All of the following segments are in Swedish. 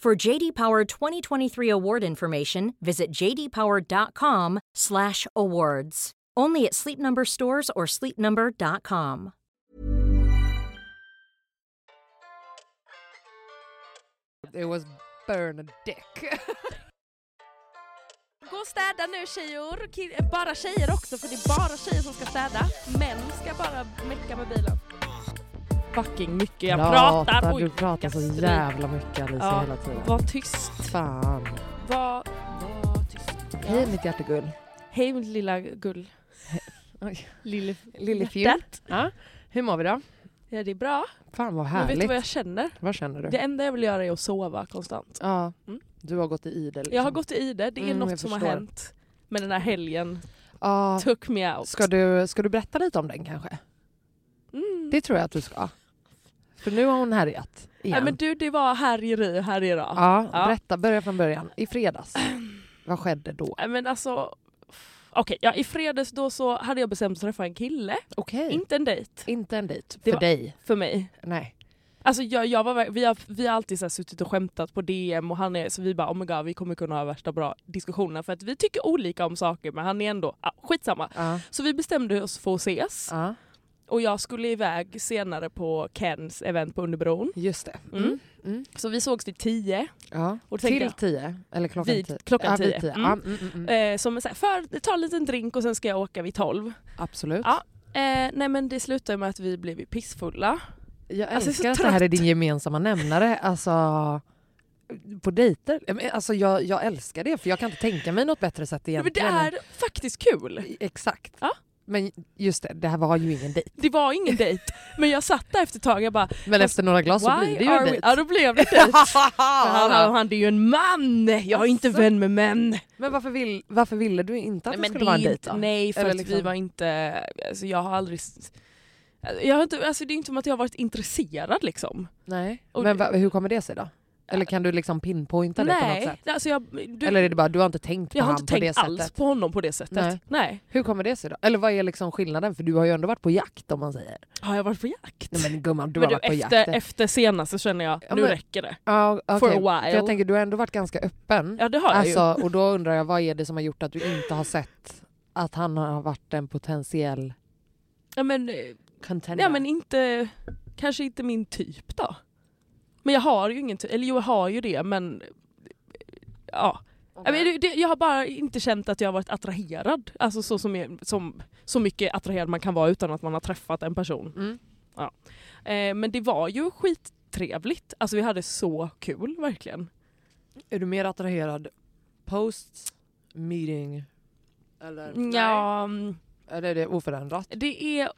For JD Power 2023 award information, visit jdpower.com/awards. Only at Sleep Number stores or sleepnumber.com. It was burn a dick. Gå och städa nu tjejor, bara tjejer också för det är bara tjejer som ska städa. Män ska bara mecka med bilen. Fucking mycket jag pratar. Oj, du pratar så jävla mycket Alicia Ja, hela tiden. Var tyst. Fan. Var, var tyst. Hej mitt hjärtegull. Hej mitt lilla gull. Lille, Lille fjun. hjärtat. Ja. Hur mår vi då? Ja det är bra. Fan vad Men härligt. vet du vad jag känner? Vad känner du? Det enda jag vill göra är att sova konstant. Ja, Mm. du har gått i ide liksom. Jag har gått i det, det är Mm, något som har hänt. Men den här helgen Ja, took me out. ska, du, ska du berätta lite om den kanske? Mm. Det tror jag att du ska. För nu har hon härjat igen. Ja, men du det var härjeri och härjeri. ja, Ja. berätta, börja från början. I fredags, vad skedde då? Nej, Men alltså, okej, ja, i fredags då så hade jag bestämt att träffa en kille. Okej, Inte en dejt inte en dejt. Det För var- dig? för mig. Nej. Alltså jag, jag var, vi, har, vi har alltid så här suttit och skämtat på DM och han är, så vi bara oh my god, vi kommer kunna ha värsta bra diskussioner för att vi tycker olika om saker men han är ändå, ah, skitsamma. Ja. Så vi bestämde oss för att ses ja, och jag skulle iväg senare på Kens event på Underbron. just det. Mm. Mm. Mm. Så vi sågs vid tio. Ja. Och Till jag- tio? Eller klockan Vid tio? klockan tio. Tio. Mm. Ja, mm, mm, mm. Eh, som så här, för, ta en liten drink och sen ska jag åka vid tolv. Absolut. Ja. Eh, nej men det slutade med att vi blev pissfulla. Jag Alltså, älskar jag att det här är din gemensamma nämnare. Alltså, på dejter. Alltså, jag, jag älskar det, för jag kan inte tänka mig något bättre sätt Men det egentligen. är faktiskt kul. Exakt. Ja. Men just det, det här var ju ingen dejt. Det var ingen dejt, men jag satt där efter ett tag och bara Men efter några glas så blir det ju en dejt. Ja då blev det dejt. Han, han, han det är ju en man, jag är inte Asså? vän med män. Men varför, vill, varför ville du inte att det men skulle vara en dejt då? Nej för Eller att vi liksom- var inte, alltså jag har aldrig s- jag har inte, alltså det är inte som att jag har varit intresserad liksom. Nej. Och- Men va, hur kommer det sig då? Eller kan du liksom pinpointa det på något sätt? alltså jag, du, Eller är det bara du har inte tänkt på jag har han inte på det tänkt alls sättet? på honom på det sättet. Nej. Nej. Hur kommer det sig då? Eller vad är liksom skillnaden? För du har ju ändå varit på jakt om man säger. Har jag varit på jakt? Nej men gumman, du Men har varit på efter, jakt. efter senast så känner jag, Ja, nu men- räcker det. Ja, okej. For a För while. jag tänker du har ändå varit ganska öppen. Ja det har jag ju. Alltså, och då undrar jag vad är det som har gjort att du inte har sett att han har varit en potentiell Ja men, contender? ja, men inte, kanske inte min typ då. Men jag har ju ingen eller jo jag har ju det men ja. Jag, men, det, det, jag har bara inte känt att jag har varit attraherad. Alltså så, som, jag- som, så mycket attraherad man kan vara utan att man har träffat en person. Mm. Eh, men det var ju skittrevligt. Alltså vi hade så kul verkligen. Är du mer attraherad post meeting? Eller, Ja, mm, Eller är det oförändrat? det är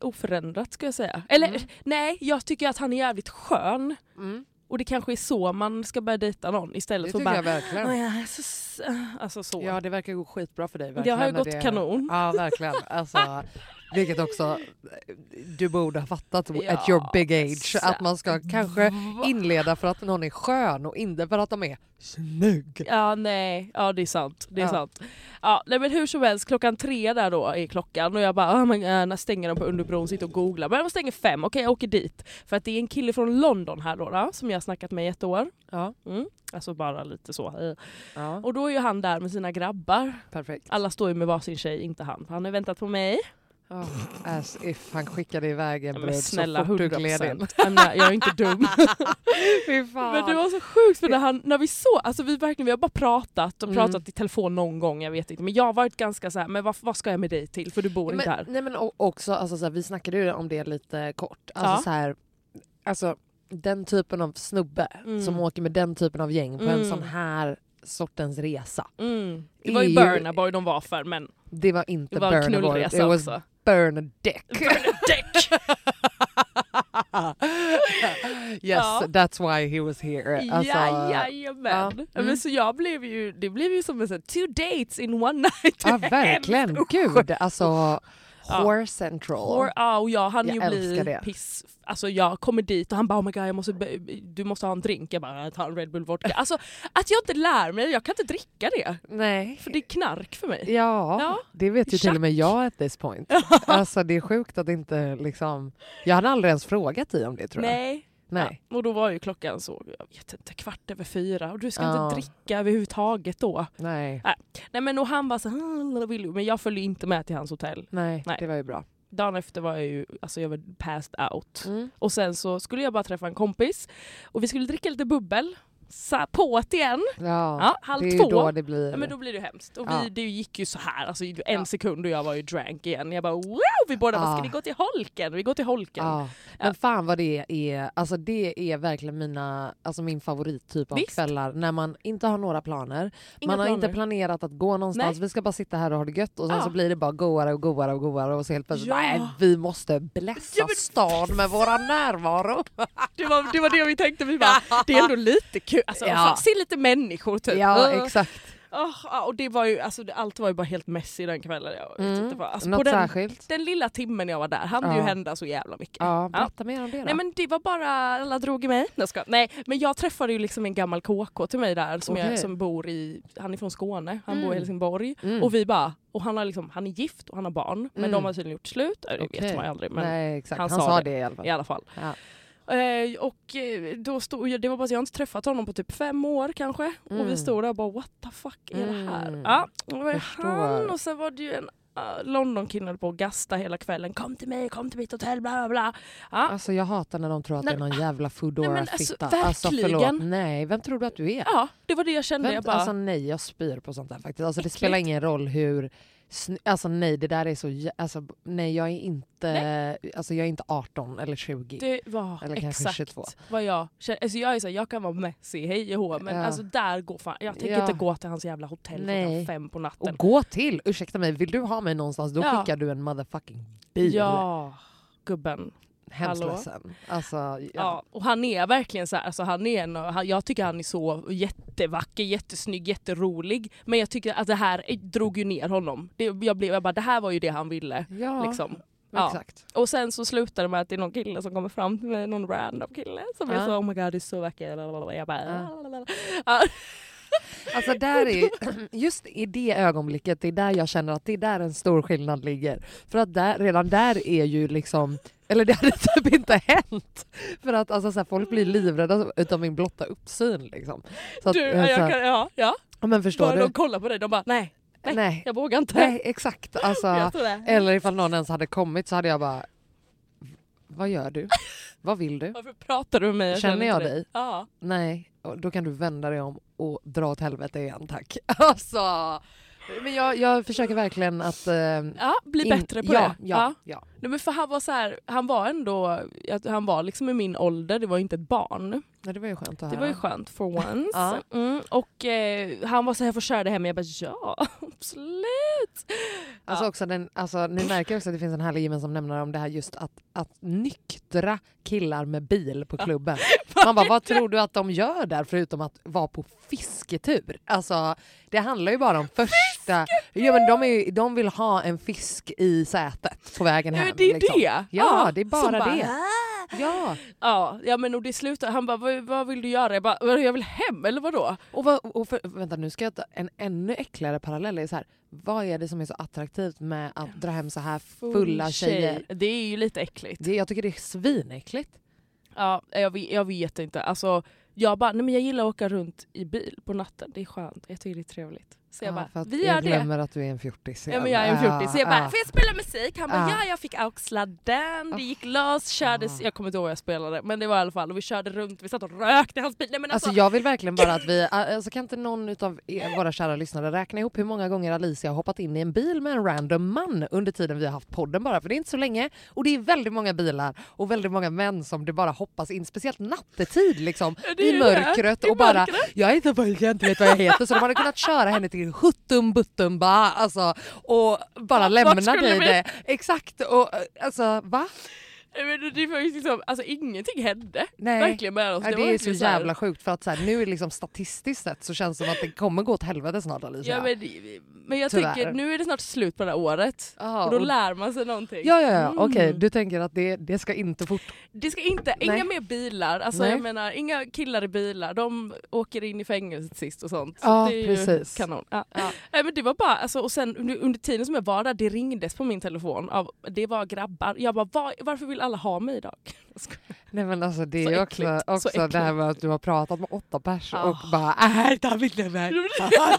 oförändrat ska jag säga. Eller Mm. nej, jag tycker att han är jävligt skön. Mm. Och det kanske är så man ska börja dejta någon istället Det för tycker bara verkligen. "Åh, jag så, s-" alltså så. Ja det verkar gå skitbra för dig. det Verkligen, har ju gått kanon. Ja verkligen. Alltså, Vilket också du borde ha fattat Ja, at your big age. Att man ska kanske inleda för att någon är skön och inte för att de är snygg. Ja nej, ja det är sant. Det är Ja. sant. Ja, nej, men hur som helst, klockan tre där då är klockan och jag bara oh my God, när stänger de på Underbron, sitter och googlar. Men de stänger fem, okej jag åker dit. För att det är en kille från London här då, då som jag har snackat med i ett år. Ja, Mm. Alltså bara lite så. eh. ja. Och då är ju han där med sina grabbar. perfekt. Alla står ju med varsin tjej, inte han. Han har väntat på mig. Oh, as if han skickade iväg en brud snälla, så fort du 100 gled in. Jag, är inte dum. Men det var så sjukt för när, han, när vi såg, alltså vi, verkligen, vi har bara pratat och Mm. pratat i telefon någon gång, jag vet inte. Men jag har varit ganska så här, men vad, vad ska jag med dig till? För du bor inte men, här. nej men också, alltså, så här, vi snackade ju om det lite kort. Alltså, Ja. så här, alltså den typen av snubbe Mm. som åker med den typen av gäng på en Mm. sån här sortens resa. Mm. Det var ju ju- Burna Boy de var för men Det var inte det var en knullresa också. Burn a dick. Yes, Ja. that's why he was here. Alltså, ja, jajamän. ja, mm. Men så jag blev ju, det blev ju som en sån two dates in one night. Ja verkligen, gud. Alltså. Whore central. Hår, ja, och jag hann Jag ju bli det. piss. Alltså jag kommer dit och han bara oh my god jag måste, du måste ha en drink. Jag bara ta en Red Bull vodka. Alltså att jag inte lär mig, jag kan inte dricka det. Nej. För det är knark för mig. Ja, Ja. det vet ju till och med jag at this point. Alltså det är sjukt att inte liksom... Jag hade aldrig ens frågat dig om det tror jag. Nej. Nej. Ja, och då var ju klockan så, jag vet inte, kvart över fyra och du ska Ja. inte dricka överhuvudtaget då. Nej. Nej men och han bara så här, vill du? men jag följde inte med till hans hotell. Nej, Nej. det var ju bra. Dagen efter var jag ju, alltså jag var passed out. Mm. Och sen så skulle jag bara träffa en kompis och vi skulle dricka lite bubbel. Så på igen. Ja, Ja, halv det är ju två. då det blir... Ja, men då blir det hemskt. Och vi, Ja. det gick ju så här, alltså en Ja. sekund och jag var ju drank igen. Jag bara wow! Vi båda bara, ska ni gå till holken? Vi går till holken. Men fan vad det är, alltså det är verkligen mina, alltså min favorittyp av Visst. kvällar när man inte har några planer. Inga man har inte planer. planerat att gå någonstans, Nej. vi ska bara sitta här och ha det gött och sen så blir det bara goare och goare och goare och så helt plötsligt nej vi måste blässa men- stan med våra närvaro. Det, var, det var det vi tänkte, vi bara, det är ändå lite kul. Alltså, Ja. se lite människor typ. Ja Uh. exakt. Ja, och det var ju, alltså, allt var ju bara helt messy den kvällen. Jag vet Mm. inte. Alltså, på Något den, särskilt? den lilla timmen jag var där hann Ja. ju hända så jävla mycket. Ja, berätta mer om det då. Nej men det var bara, alla drog i mig. Nej, jag ska. Nej men jag träffade ju liksom en gammal KK till mig där som, Okej. jag, som bor i, han är från Skåne, han bor Mm. i Helsingborg. Mm. Och vi bara, och han, har liksom, han är gift och han har barn men Mm. de har tydligen gjort slut. Det Okej. vet man ju aldrig men Nej exakt, han, han sa det. det i alla fall. i alla fall. Ja. Eh, och eh, då stod, jag- det var bara att jag har inte träffat honom på typ fem år kanske. Och Mm. vi stod där och bara what the fuck är det här? Mm. Ja, och det var ju han och sen var det ju en uh, London-kille på att gasta hela kvällen. Kom till mig, kom till mitt hotell, bla bla bla. Ja. Alltså jag hatar när de tror att det är Nej, någon jävla nej, men alltså, Foodora-fitta. Alltså, verkligen. förlåt, nej vem tror du att du är? ja, det var det jag kände. Vem, jag bara, Alltså nej jag spyr på sånt där faktiskt. Alltså, det Äckligt. spelar ingen roll hur... Alltså nej det där är så... Alltså, nej jag är inte... Alltså jag är inte 18 eller 20. det var Eller kanske exakt 22. vad jag kände. Alltså jag, är så här, jag kan vara messy, hej och hå, men Ja. alltså där går fan, jag tänker Ja. inte gå till hans jävla hotell Nej. klockan fem på natten. Och gå till! Ursäkta mig, vill du ha mig någonstans då Ja. skickar du en motherfucking bil. Ja, gubben. Hemskt hallå? ledsen. Alltså, ja. Ja. och han är verkligen så här, alltså han är en, han, jag tycker han är så jättevacker, jättesnygg, jätterolig. Men jag tycker att det här drog ju ner honom. Det, jag, blev, jag bara, det här var ju det han ville. ja Liksom. Ja. exakt. Och sen så slutar det med att det är någon kille som kommer fram till mig, någon random kille som är Ja. så oh my god du är så vacker. Jag bara, Ja. Alltså där är, just i det ögonblicket, det är där jag känner att det är där en stor skillnad ligger. För att där, redan där är ju liksom, eller det hade typ inte hänt. För att alltså, så här, folk blir livrädda utav min blotta uppsyn. Liksom. Så att, Du, eh, så jag här, kan, ja, ja. men förstår Bara du? de kollar på dig, de bara nej, nej, Nej. jag vågar inte. Nej exakt. Alltså, Jag eller ifall någon ens hade kommit så hade jag bara, vad gör du? Vad vill du? Varför pratar du med mig? Känner jag inte dig? Ja. Nej, då kan du vända dig om och dra åt helvete igen tack. Alltså, men jag, jag försöker verkligen att... eh, ja, bli in- bättre på ja, det. Ja, ja. Nej, men för han var så här, han var ändå, han var liksom i min ålder, det var inte ett barn. Nej, det var ju skönt att Det höra. var ju skönt for once. Ja. Mm, och eh, han var så här, jag får köra det hem, jag bara ja, absolut. Alltså Ja. också den, alltså, ni märker också att det finns en härlig gemensam nämnare om det här just att, att nyktra killar med bil på klubben. Man bara, vad tror du att de gör där förutom att vara på fisketur? Alltså det handlar ju bara om första... Ja, men de, är, ju- de vill ha en fisk i sätet på vägen Ja, hem. Men det är liksom. det. Ja, det är bara bara, det. Ja. Ja, ja men och det slutar, han bara vad, vad vill du göra? Jag bara "Vadå, jag vill hem eller vadå? Och, vad, och för, vänta nu ska jag ta en ännu äckligare parallell. Är så här, vad är det som är så attraktivt med att dra hem så här fulla tjejer? Det är ju lite äckligt. Det, jag tycker det är svinäckligt. Ja, jag, vet- jag vet inte. Alltså, jag bara, nej men jag gillar att åka runt i bil på natten. Det är skönt. Jag tycker det är trevligt. Så jag Ja, bara, att vi jag gör det. glömmer att du är en fjortis. Ja men jag är en fjortis. Så jag bara, får jag spela musik? Han bara, Ja. ja jag fick auxla den, det gick lös, kördes, Ja. jag kommer inte ihåg vad jag spelade men det var i alla fall, och vi körde runt, vi satt och rökte i hans bil. Nej, men Alltså alltså, jag vill verkligen bara att vi, alltså kan inte någon av våra kära lyssnare räkna ihop hur många gånger Alicia har hoppat in i en bil med en random man under tiden vi har haft podden bara, för det är inte så länge och det är väldigt många bilar och väldigt många män som det bara hoppas in, speciellt nattetid liksom, Ja, är i mörkret och bara jag heter pojke, jag inte vet vad jag heter så de hade kunnat köra henne till huttum buttum ba, alltså och bara Ja, lämna vart skulle dig vi? det. Exakt och alltså va? Vet, det var ju liksom, alltså ingenting hände Nej. verkligen med oss. Ja, var det är så jävla sjukt för att så här, nu är det liksom statistiskt sett så känns det som att det kommer gå åt helvete snart Alicia. Ja, men, men jag Tyvärr. tänker, nu är det snart slut på det här året. Aha, och då och- lär man sig någonting. Ja, ja, ja. Mm. okej. Du tänker att det, det ska inte fort... Det ska inte, inga Nej. mer bilar, alltså Nej. jag menar inga killar i bilar, de åker in i fängelset sist och sånt. Ja, det är precis. Kanon. Ja. Ja. Nej, men det var bara, alltså, och sen under, under tiden som jag var där, det ringdes på min telefon av, det var grabbar. Jag bara, var, varför vill alla ha mig idag? Nej men alltså det Så är ju också, äckligt, så också det här äckligt. med att du har pratat med åtta pers Ja. och bara nej ta mitt nummer,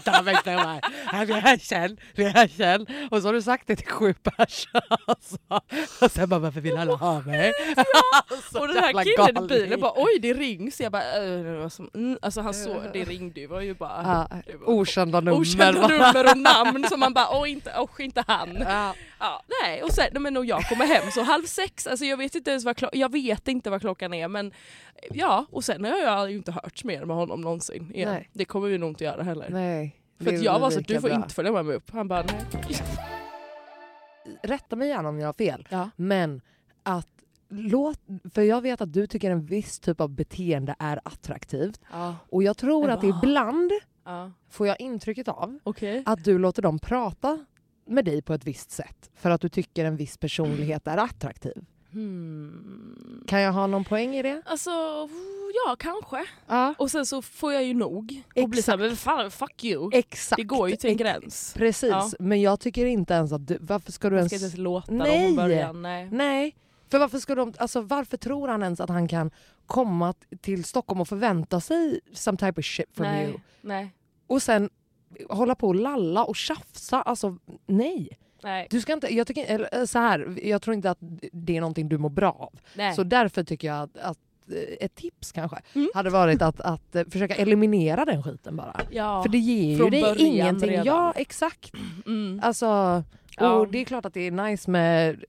ta mitt nummer, vi är känd, vi är känd. Och så har du sagt det till sju pers. Alltså. Och sen bara varför vill alla ha mig? Så och den här killen i bilen bara, oj det rings. Jag bara, äh, alltså, mm. alltså han såg, det ringde ju, var ju bara var- okända nummer. okända nummer och namn som man bara, oj inte, inte han. Ja. Ja, nej, och sen, men och jag kommer hem så halv sex, alltså jag vet inte ens vad, klo- jag vet inte vad klockan är men ja, och sen har jag ju inte hört mer med honom någonsin igen. Nej. Det kommer vi nog inte göra heller. Nej. För att jag var så du får bra. inte följa med mig upp. Han bara nej. Rätta mig gärna om jag har fel. Ja. Men att låt, för jag vet att du tycker en viss typ av beteende är attraktivt. Ja. Och jag tror att ibland ja. får jag intrycket av Okej. att du låter dem prata med dig på ett visst sätt för att du tycker en viss personlighet är attraktiv. Hmm. Kan jag ha någon poäng i det? Alltså, ja kanske. Ja. Och sen så får jag ju nog. Och blir såhär, Exakt. men fan fuck you. Exakt. Det går ju till en Ex- gräns. Precis, Ja. men jag tycker inte ens att du... Varför ska du Man ens... ska inte ens låta Nej. dem från början. Nej. Nej. För varför, ska de, alltså varför tror han ens att han kan komma till Stockholm och förvänta sig some type of shit from you? Nej. nej. Och sen hålla på och lalla och tjafsa. Alltså nej. Nej. Du ska inte, jag, tycker, eller, eh, så här, jag tror inte att det är någonting du mår bra av. nej. Så därför tycker jag att, att eh, ett tips kanske Mm. hade varit att, att eh, försöka eliminera den skiten bara. ja. För det ger ju dig ingenting. redan. Ja exakt. Mm. Alltså, Ja. och det är klart att det är nice med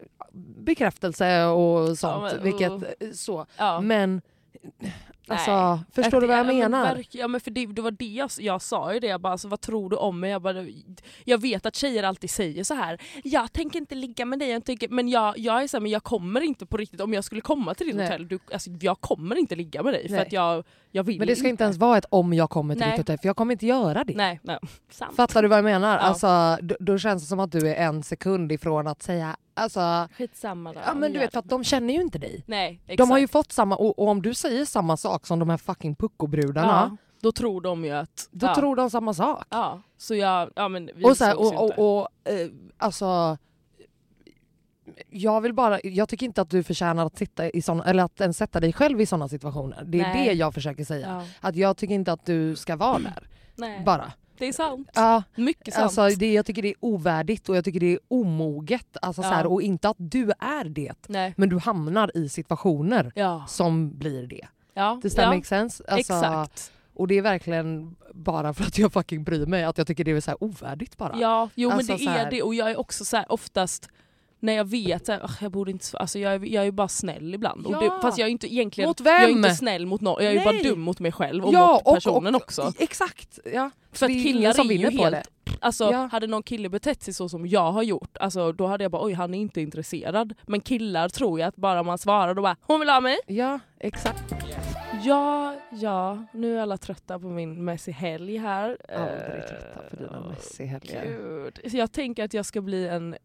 bekräftelse och sånt. men, vilket, eh, så. ja. Men alltså, Nej. förstår du vad jag Ja, men menar? verk- ja men för det, det var det jag, jag sa ju det, jag bara, alltså, vad tror du om mig? Jag, bara, jag vet att tjejer alltid säger så här. jag tänker inte ligga med dig, jag tänker, men jag, jag är så här, men jag kommer inte på riktigt, om jag skulle komma till ditt Nej. hotell, du, alltså, jag kommer inte ligga med dig för Nej. att jag, jag vill Men det ska inte ens vara ett om jag kommer till Nej. ditt hotell för jag kommer inte göra det. Nej, nej. Sant. Fattar du vad jag menar? Ja. Alltså, då, då känns det som att du är en sekund ifrån att säga alltså, Skitsamma då. ja men du vet för att de känner ju inte dig. Nej, exakt. De har ju fått samma, och, och om du säger samma sak som de här fucking puckobrudarna, ja, Då tror de ju att... då ja. tror de samma sak. Ja, så jag... Ja, men vi Och, så här, och, inte. och, och eh, alltså jag vill bara, jag tycker inte att du förtjänar att sitta i såna, eller att ens sätta dig själv i sådana situationer. Det är Nej. det jag försöker säga. Ja. Att jag tycker inte att du ska vara där. Nej, Bara. Det är sant. Ja, Mycket sant. alltså, det, jag tycker det är ovärdigt och jag tycker det är omoget. Alltså, så Ja. här, och inte att du är det. Nej. Men du hamnar i situationer Ja. som blir det. ja. Does that ja. make sense? Alltså, Exakt. Och det är verkligen bara för att jag fucking bryr mig att jag tycker det är så här ovärdigt bara. Ja, jo Alltså, men det så här- är det och jag är också så här, oftast när jag vet att jag borde inte sv- alltså jag, är, jag är bara snäll ibland. Ja. det, fast jag är inte egentligen Mot jag är vem? inte snäll mot någon, jag är ju Nej. bara dum mot mig själv och Ja, mot och- personen och- också. Exakt! Ja. För att killar som är ju helt det. Alltså Ja. hade någon kille betett sig så som jag har gjort, alltså, då hade jag bara oj han är inte intresserad. Men killar tror jag att bara man svarar då bara hon vill ha mig. Ja, exakt. Ja, ja, nu är alla trötta på min Messi-helg här. Aldrig trötta på dina Eh, Messi-helger. Jag tänker att jag ska bli en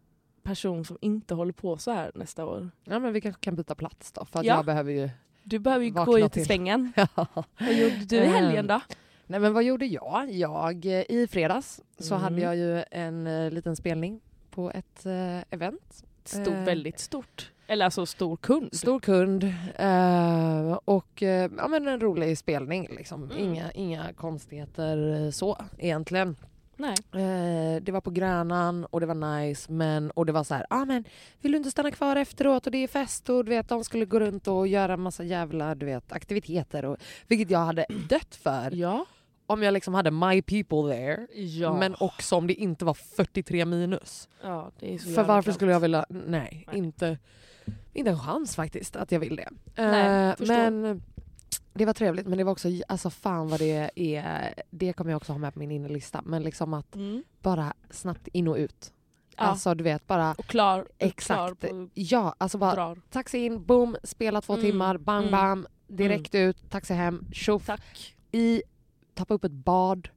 person som inte håller på så här nästa år. Ja men vi kanske kan byta plats då för att Ja. jag behöver ju... Du behöver ju gå ut i till. svängen. Ja. Vad gjorde du i helgen då? Nej men vad gjorde jag? Jag, eh, i fredags så Mm. hade jag ju en eh, liten spelning på ett eh, event. Stort, Eh. väldigt stort. Eller alltså stor kund. Stor kund eh, och eh, ja, men en rolig spelning. Liksom. Mm. Inga, inga konstigheter så egentligen. Nej. Eh, det var på Grönan och det var nice men, och det var så här, ah, men vill du inte stanna kvar efteråt och det är fest och du vet de skulle gå runt och göra massa jävla du vet, aktiviteter och, vilket jag hade dött för Ja. om jag liksom hade my people there ja. men också om det inte var 43 minus. ja För varför kallt. skulle jag vilja, nej, Nej. Inte, inte en chans faktiskt att jag vill det. Nej, Eh, men det var trevligt men det var också, alltså fan vad det är, det kommer jag också ha med på min innelista. Men liksom att Mm. bara snabbt in och ut. Ja. Alltså du vet bara, och klar, exakt. klar på ja alltså bara drar. taxi in, boom, spela två Mm, timmar, bam mm, bam, direkt ut, taxi hem, tjoff, Tack. i, tappa upp ett bad.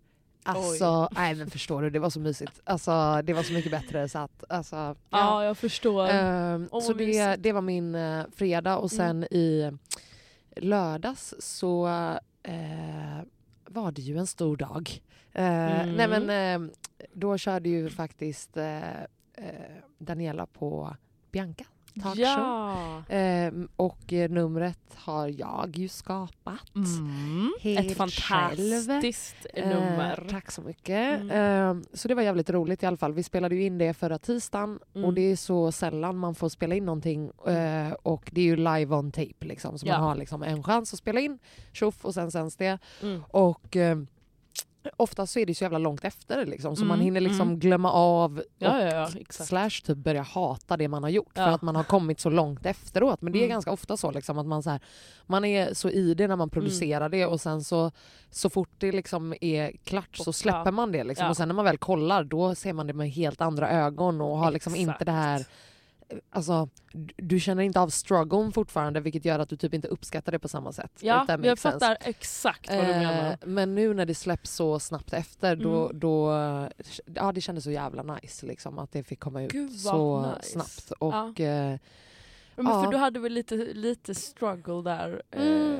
Alltså, nej men förstår du, det var så mysigt. Alltså det var så mycket bättre så att, alltså, Ja, ja. jag förstår. Ehm, Åh, så det, mysigt. det var min eh, fredag och sen i lördags så eh, var det ju en stor dag. Eh, Mm. Nej men eh, då körde ju faktiskt eh, eh, Daniela på Bianca talkshow. ja. Ehm, och eh, numret har jag ju skapat. Mm. Helt Ett fantastiskt Eh, nummer. tack så mycket. Mm. Ehm, så det var jävligt roligt i alla fall. Vi spelade ju in det förra tisdagen Mm. och det är så sällan man får spela in någonting eh, och det är ju live on tape liksom. Så Ja. man har liksom en chans att spela in, tjoff och sen sänds det. Mm. Och eh, oftast så är det så jävla långt efter liksom så man Mm, hinner liksom mm. glömma av Ja, och ja, ja, exakt. slash typ börja hata det man har gjort för Ja. att man har kommit så långt efteråt. Men det är Mm. ganska ofta så liksom att man, så här, man är så i det när man producerar Mm. det och sen så, så fort det liksom är klart så släpper man det. Liksom. Ja. Och sen när man väl kollar då ser man det med helt andra ögon och har liksom inte det här Alltså, du- känner inte av struggeln fortfarande vilket gör att du typ inte uppskattar det på samma sätt. Ja, jag sense. fattar exakt vad du menar. Eh, men nu när det släpps så snabbt efter då, Mm. då ja, det kändes så jävla nice liksom, att det fick komma ut Gud, så nice. snabbt. Och, Ja. eh, Men för ja. du hade väl lite, lite struggle där Mm. eh,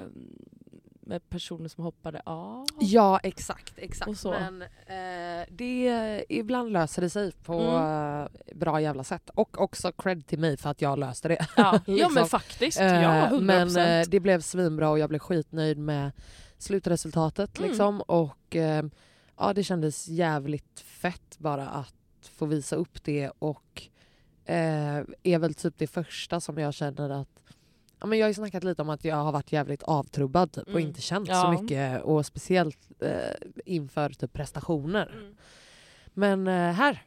med personer som hoppade av? ja exakt, exakt. Men eh, det, ibland löser det sig på Mm. eh, bra jävla sätt. Och också cred till mig för att jag löste det. Ja, ja Liksom. men faktiskt. Eh, Ja, 100%. men eh, det blev svinbra och jag blev skitnöjd med slutresultatet. Mm. Liksom. Och eh, ja, Det kändes jävligt fett bara att få visa upp det och eh, är väl typ det första som jag känner att Ja, men jag har ju snackat lite om att jag har varit jävligt avtrubbad typ, och Mm. inte känt så Ja. mycket och speciellt eh, inför typ prestationer. Mm. Men eh, här,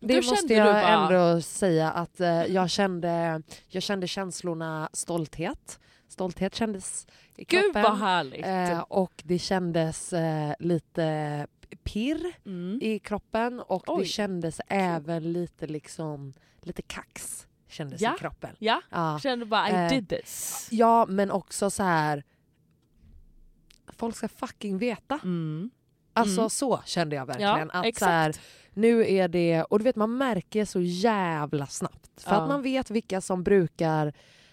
det Då måste jag bara- ändå säga att eh, jag, kände, jag kände känslorna stolthet. Stolthet kändes i Gud kroppen. vad härligt. Eh, och det kändes eh, lite pirr mm. i kroppen och Oj. det kändes även lite liksom lite kax kändes Ja. i kroppen. Ja, Ja. kände bara I Eh, did this. ja, men också så här. Folk ska fucking veta. Mm. Alltså Mm. så kände jag Ja, verkligen. att så här, nu är det, och du vet man märker så jävla snabbt. För Ja. att man vet vilka som brukar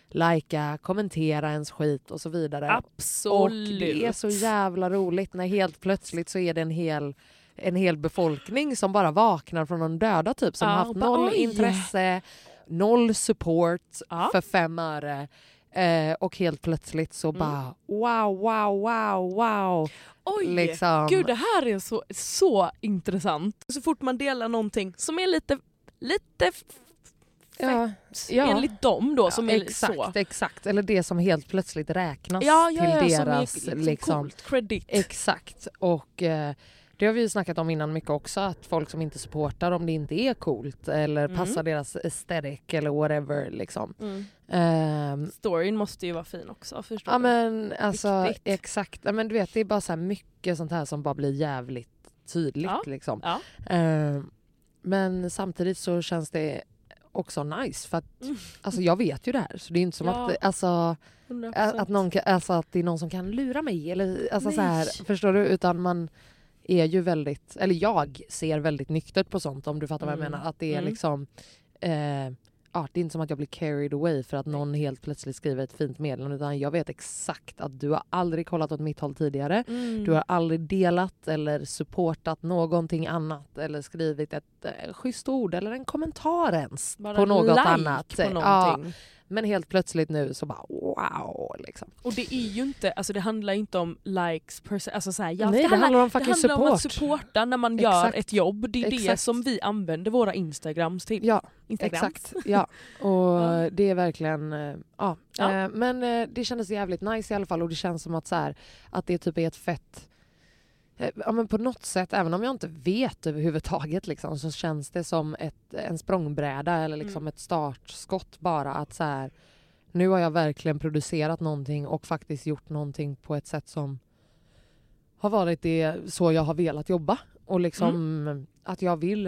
lajka, kommentera ens skit och så vidare. Absolut. Och det är så jävla roligt när helt plötsligt så är det en hel, en hel befolkning som bara vaknar från de döda typ. Som Ja, haft noll intresse, noll support Ja. för fem öre. Eh, och helt plötsligt så Mm. bara wow, wow, wow, wow. Oj! Liksom. Gud det här är så, så intressant. Så fort man delar någonting som är lite, lite Ja, ja. enligt dem då som är exakt, så. exakt. Eller det som helt plötsligt räknas Ja, ja, ja, till som är deras... liksom liksom, coolt. Credit. Exakt. Och eh, det har vi ju snackat om innan mycket också, att folk som inte supportar om det inte är coolt eller Mm. passar deras aesthetic eller whatever. Liksom. Mm. Ehm, Storyn måste ju vara fin också förstår ja du? men alltså Viktigt. exakt. Ja, men du vet det är bara så här mycket sånt här som bara blir jävligt tydligt. Ja. Liksom. Ja. Eh, men samtidigt så känns det också nice för att Mm. alltså, jag vet ju det här så det är inte som Ja. att, alltså, 100%. att, någon alltså, att det är någon som kan lura mig. Eller, alltså, så här, förstår du? Utan man är ju väldigt, eller jag ser väldigt nyktert på sånt om du fattar vad jag Mm. menar. Att det är Mm. liksom eh, ja, det är inte som att jag blir carried away för att någon helt plötsligt skriver ett fint meddelande utan jag vet exakt att du har aldrig kollat åt mitt håll tidigare. Mm. Du har aldrig delat eller supportat någonting annat eller skrivit ett eh, schysst ord eller en kommentar ens Bara på något like annat. På Ja, någonting. Men helt plötsligt nu så bara wow. Liksom. Och det är ju inte, alltså det handlar inte om likes per se. Alltså så här, jag, Nej, det handlar, handlar om det fucking handlar om att support. supporta när man gör Exakt. ett jobb. Det är det Exakt. som vi använder våra instagrams till. Ja, Instagrams. exakt. Ja. Och Ja. det är verkligen... eh, Ja. Ja. Eh, Men eh, det kändes jävligt nice i alla fall och det känns som att, så här, att det typ är ett fett... eh, Ja, men på något sätt, även om jag inte vet överhuvudtaget liksom, så känns det som ett, en språngbräda eller liksom Mm. ett startskott bara. att så här, Nu har jag verkligen producerat någonting och faktiskt gjort någonting på ett sätt som har varit det så jag har velat jobba. Och liksom att jag vill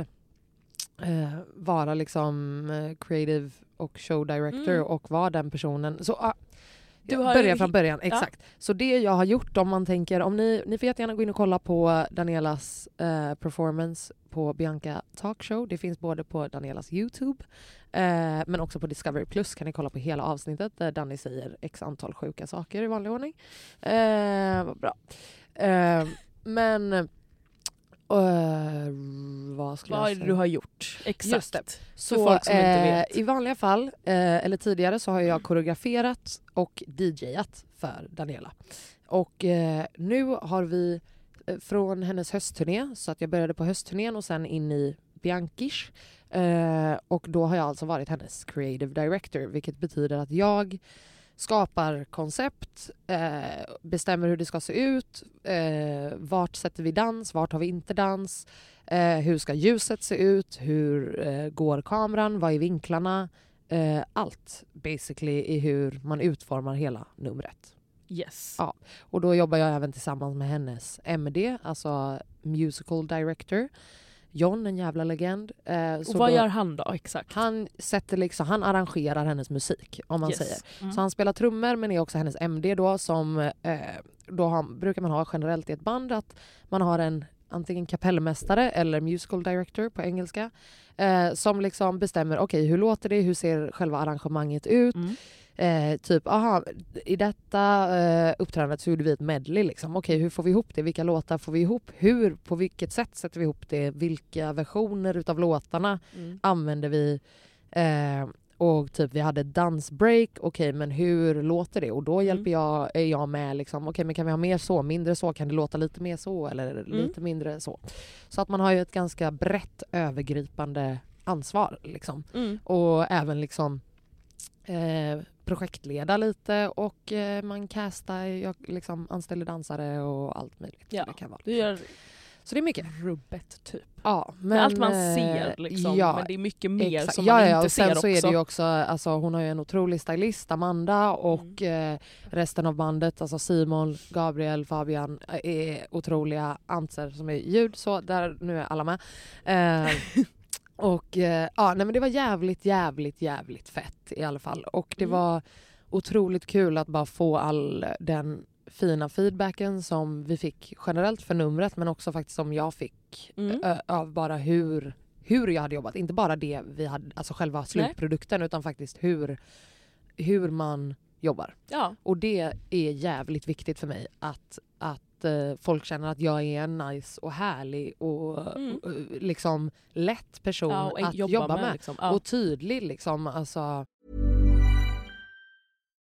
eh, vara liksom eh, creative och show director Mm. och vara den personen. Så ah, Du har börjar ju från början, ja. exakt. Så det jag har gjort om man tänker, om ni, ni får jättegärna gå in och kolla på Danielas eh, performance på Bianca Talkshow. Det finns både på Danielas Youtube eh, men också på Discovery Plus kan ni kolla på hela avsnittet där Danny säger x antal sjuka saker i vanlig ordning. Eh, vad bra. Eh, men eh, vad skulle Vad jag säga? du har gjort? Exakt. Så folk som inte eh, vet. i vanliga fall, eh, eller tidigare, så har jag koreograferat och DJat för Daniela. Och eh, nu har vi eh, från hennes höstturné, så att jag började på höstturnén och sen in i Bianchish. Eh, och då har jag alltså varit hennes creative director, vilket betyder att jag skapar koncept, eh, bestämmer hur det ska se ut, eh, vart sätter vi dans, vart har vi inte dans, eh, hur ska ljuset se ut, hur eh, går kameran, vad är vinklarna, eh, allt basically i hur man utformar hela numret. Yes. Ja. Och då jobbar jag även tillsammans med hennes MD, alltså musical director, John, en jävla legend. Eh, Och vad då- gör han då exakt? han, sätter liksom, han arrangerar hennes musik, om man Yes. säger. Mm. Så han spelar trummor men är också hennes MD då som eh, då har, brukar man ha generellt i ett band att man har en antingen kapellmästare eller musical director på engelska eh, som liksom bestämmer okej hur låter det, hur ser själva arrangemanget ut. Mm. Eh, typ, aha, i detta eh, uppträdandet så gjorde vi ett medley. Liksom. Okej, hur får vi ihop det? Vilka låtar får vi ihop? Hur, på vilket sätt sätter vi ihop det? Vilka versioner utav låtarna Mm. använde vi? Eh, och typ vi hade dansbreak, okej men hur låter det? Och då Mm. hjälper jag, är jag med liksom, okej men kan vi ha mer så, mindre så, kan det låta lite mer så eller Mm. lite mindre så? Så att man har ju ett ganska brett övergripande ansvar liksom. Mm. Och även liksom eh, projektleda lite och eh, man castar, jag liksom anställer dansare och allt möjligt. Ja. Det kan vara. Du gör Så det är mycket. rubbet typ. Ja, men, Men, allt man eh, ser liksom. Ja, men det är mycket mer exakt. som ja, man ja, inte och sen ser så också. är det ju också, alltså, hon har ju en otrolig stylist, Amanda, och Mm. eh, resten av bandet, alltså Simon, Gabriel, Fabian, eh, är otroliga. Anser som är ljud, så där nu är alla med. Eh, och eh, ja, nej, men det var jävligt, jävligt, jävligt fett i alla fall. Och det Mm. var otroligt kul att bara få all den fina feedbacken som vi fick generellt för numret men också faktiskt som jag fick Mm. av bara hur, hur jag hade jobbat. Inte bara det vi hade, alltså själva slutprodukten utan faktiskt hur, hur man jobbar. Ja. Och det är jävligt viktigt för mig att, att eh, folk känner att jag är en nice och härlig och Mm. eh, liksom lätt person ja, och att jobba, jobba, med. Liksom. Ja. Och tydlig liksom. Alltså,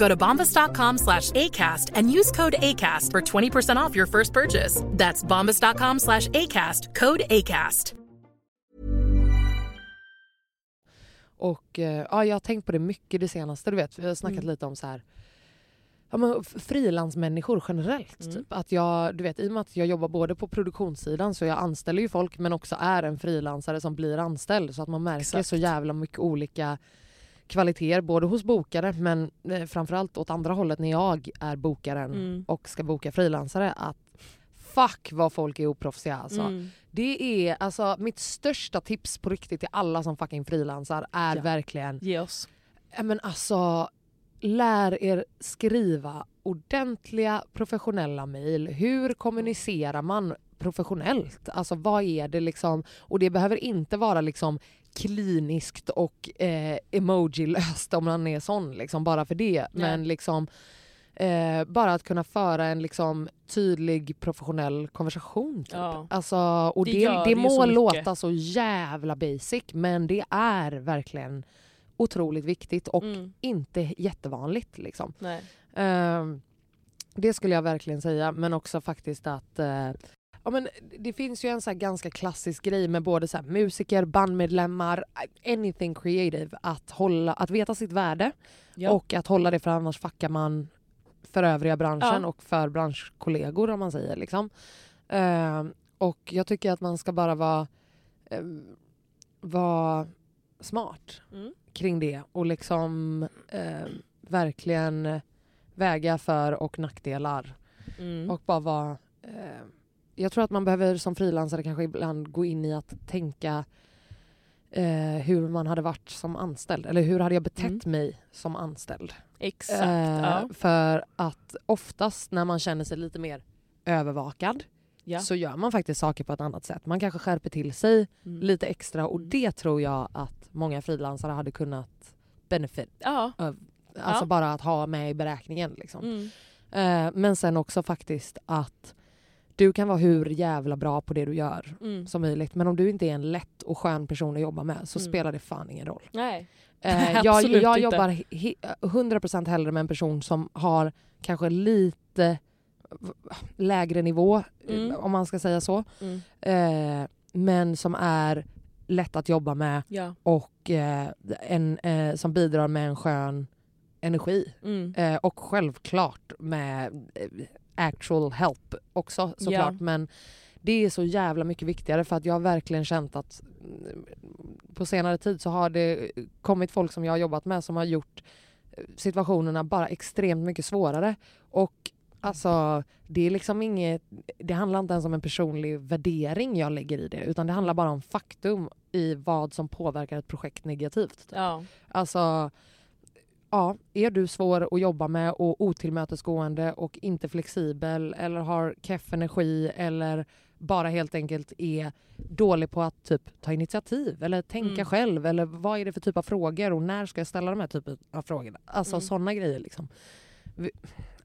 Go to bombas.com slash ACAST and use code ACAST for 20% off your first purchase. That's bombas.com slash ACAST, code ACAST. Och eh, ja, jag har tänkt på det mycket det senaste. Du vet, vi har snackat Mm. lite om så här ja, men frilansmänniskor generellt. Mm. Typ. Att jag, du vet, I och med att jag jobbar både på produktionssidan så jag anställer ju folk men också är en frilansare som blir anställd. Så att man märker Exakt. så jävla mycket olika kvaliteter både hos bokare men eh, framförallt åt andra hållet när jag är bokaren Mm. och ska boka frilansare att fuck vad folk är oproffsiga alltså. Mm. Det är alltså mitt största tips på riktigt till alla som fucking frilansar är Ja. verkligen Ge oss. Men alltså, lär er skriva ordentliga professionella mejl. Hur kommunicerar man professionellt? Alltså vad är det liksom? Och det behöver inte vara liksom kliniskt och eh, emoji-löst om man är sån liksom, bara för det. Men liksom eh, bara att kunna föra en liksom tydlig professionell konversation. Typ. Ja. Alltså, och Det det, det, så må mycket. låta så jävla basic men det är verkligen otroligt viktigt och Mm. inte jättevanligt. Liksom. Nej. Ehm, det skulle jag verkligen säga, men också faktiskt att eh, ja, men det finns ju en så ganska klassisk grej med både så här musiker, bandmedlemmar, anything creative, att, hålla, att veta sitt värde Ja. och att hålla det för annars fuckar man för övriga branschen Ja. och för branschkollegor om man säger. Liksom. Ehm, och jag tycker att man ska bara vara, eh, vara smart Mm. kring det och liksom eh, verkligen väga för och nackdelar. Mm. Och bara vara... Jag tror att man behöver som frilansare kanske ibland gå in i att tänka eh, hur man hade varit som anställd. Eller hur hade jag betett Mm. mig som anställd? Exakt. Eh, ja. För att oftast när man känner sig lite mer övervakad Ja. så gör man faktiskt saker på ett annat sätt. Man kanske skärper till sig Mm. lite extra och Mm. det tror jag att många frilansare hade kunnat benefit. Ja. Alltså Ja. bara att ha med i beräkningen. Liksom. Mm. Eh, men sen också faktiskt att du kan vara hur jävla bra på det du gör Mm. som möjligt. Men om du inte är en lätt och skön person att jobba med så Mm. spelar det fan ingen roll. Nej. Eh, jag jag jobbar he- 100% hellre med en person som har kanske lite lägre nivå, Mm. om man ska säga så. Mm. Eh, men som är lätt att jobba med Ja. och eh, en, eh, som bidrar med en skön energi. Mm. Eh, och självklart med eh, actual help också såklart. Ja. Men det är så jävla mycket viktigare för att jag har verkligen känt att mm, på senare tid så har det kommit folk som jag har jobbat med som har gjort eh, situationerna bara extremt mycket svårare. Och alltså, det är liksom inget, det handlar inte ens om en personlig värdering jag lägger i det utan det handlar bara om faktum i vad som påverkar ett projekt negativt. typ. Ja. Alltså, ja, är du svår att jobba med och otillmötesgående och inte flexibel eller har keff energi eller bara helt enkelt är dålig på att typ ta initiativ eller tänka Mm. själv eller vad är det för typ av frågor och när ska jag ställa de här typen av frågorna? Alltså Mm. sådana grejer liksom. Vi,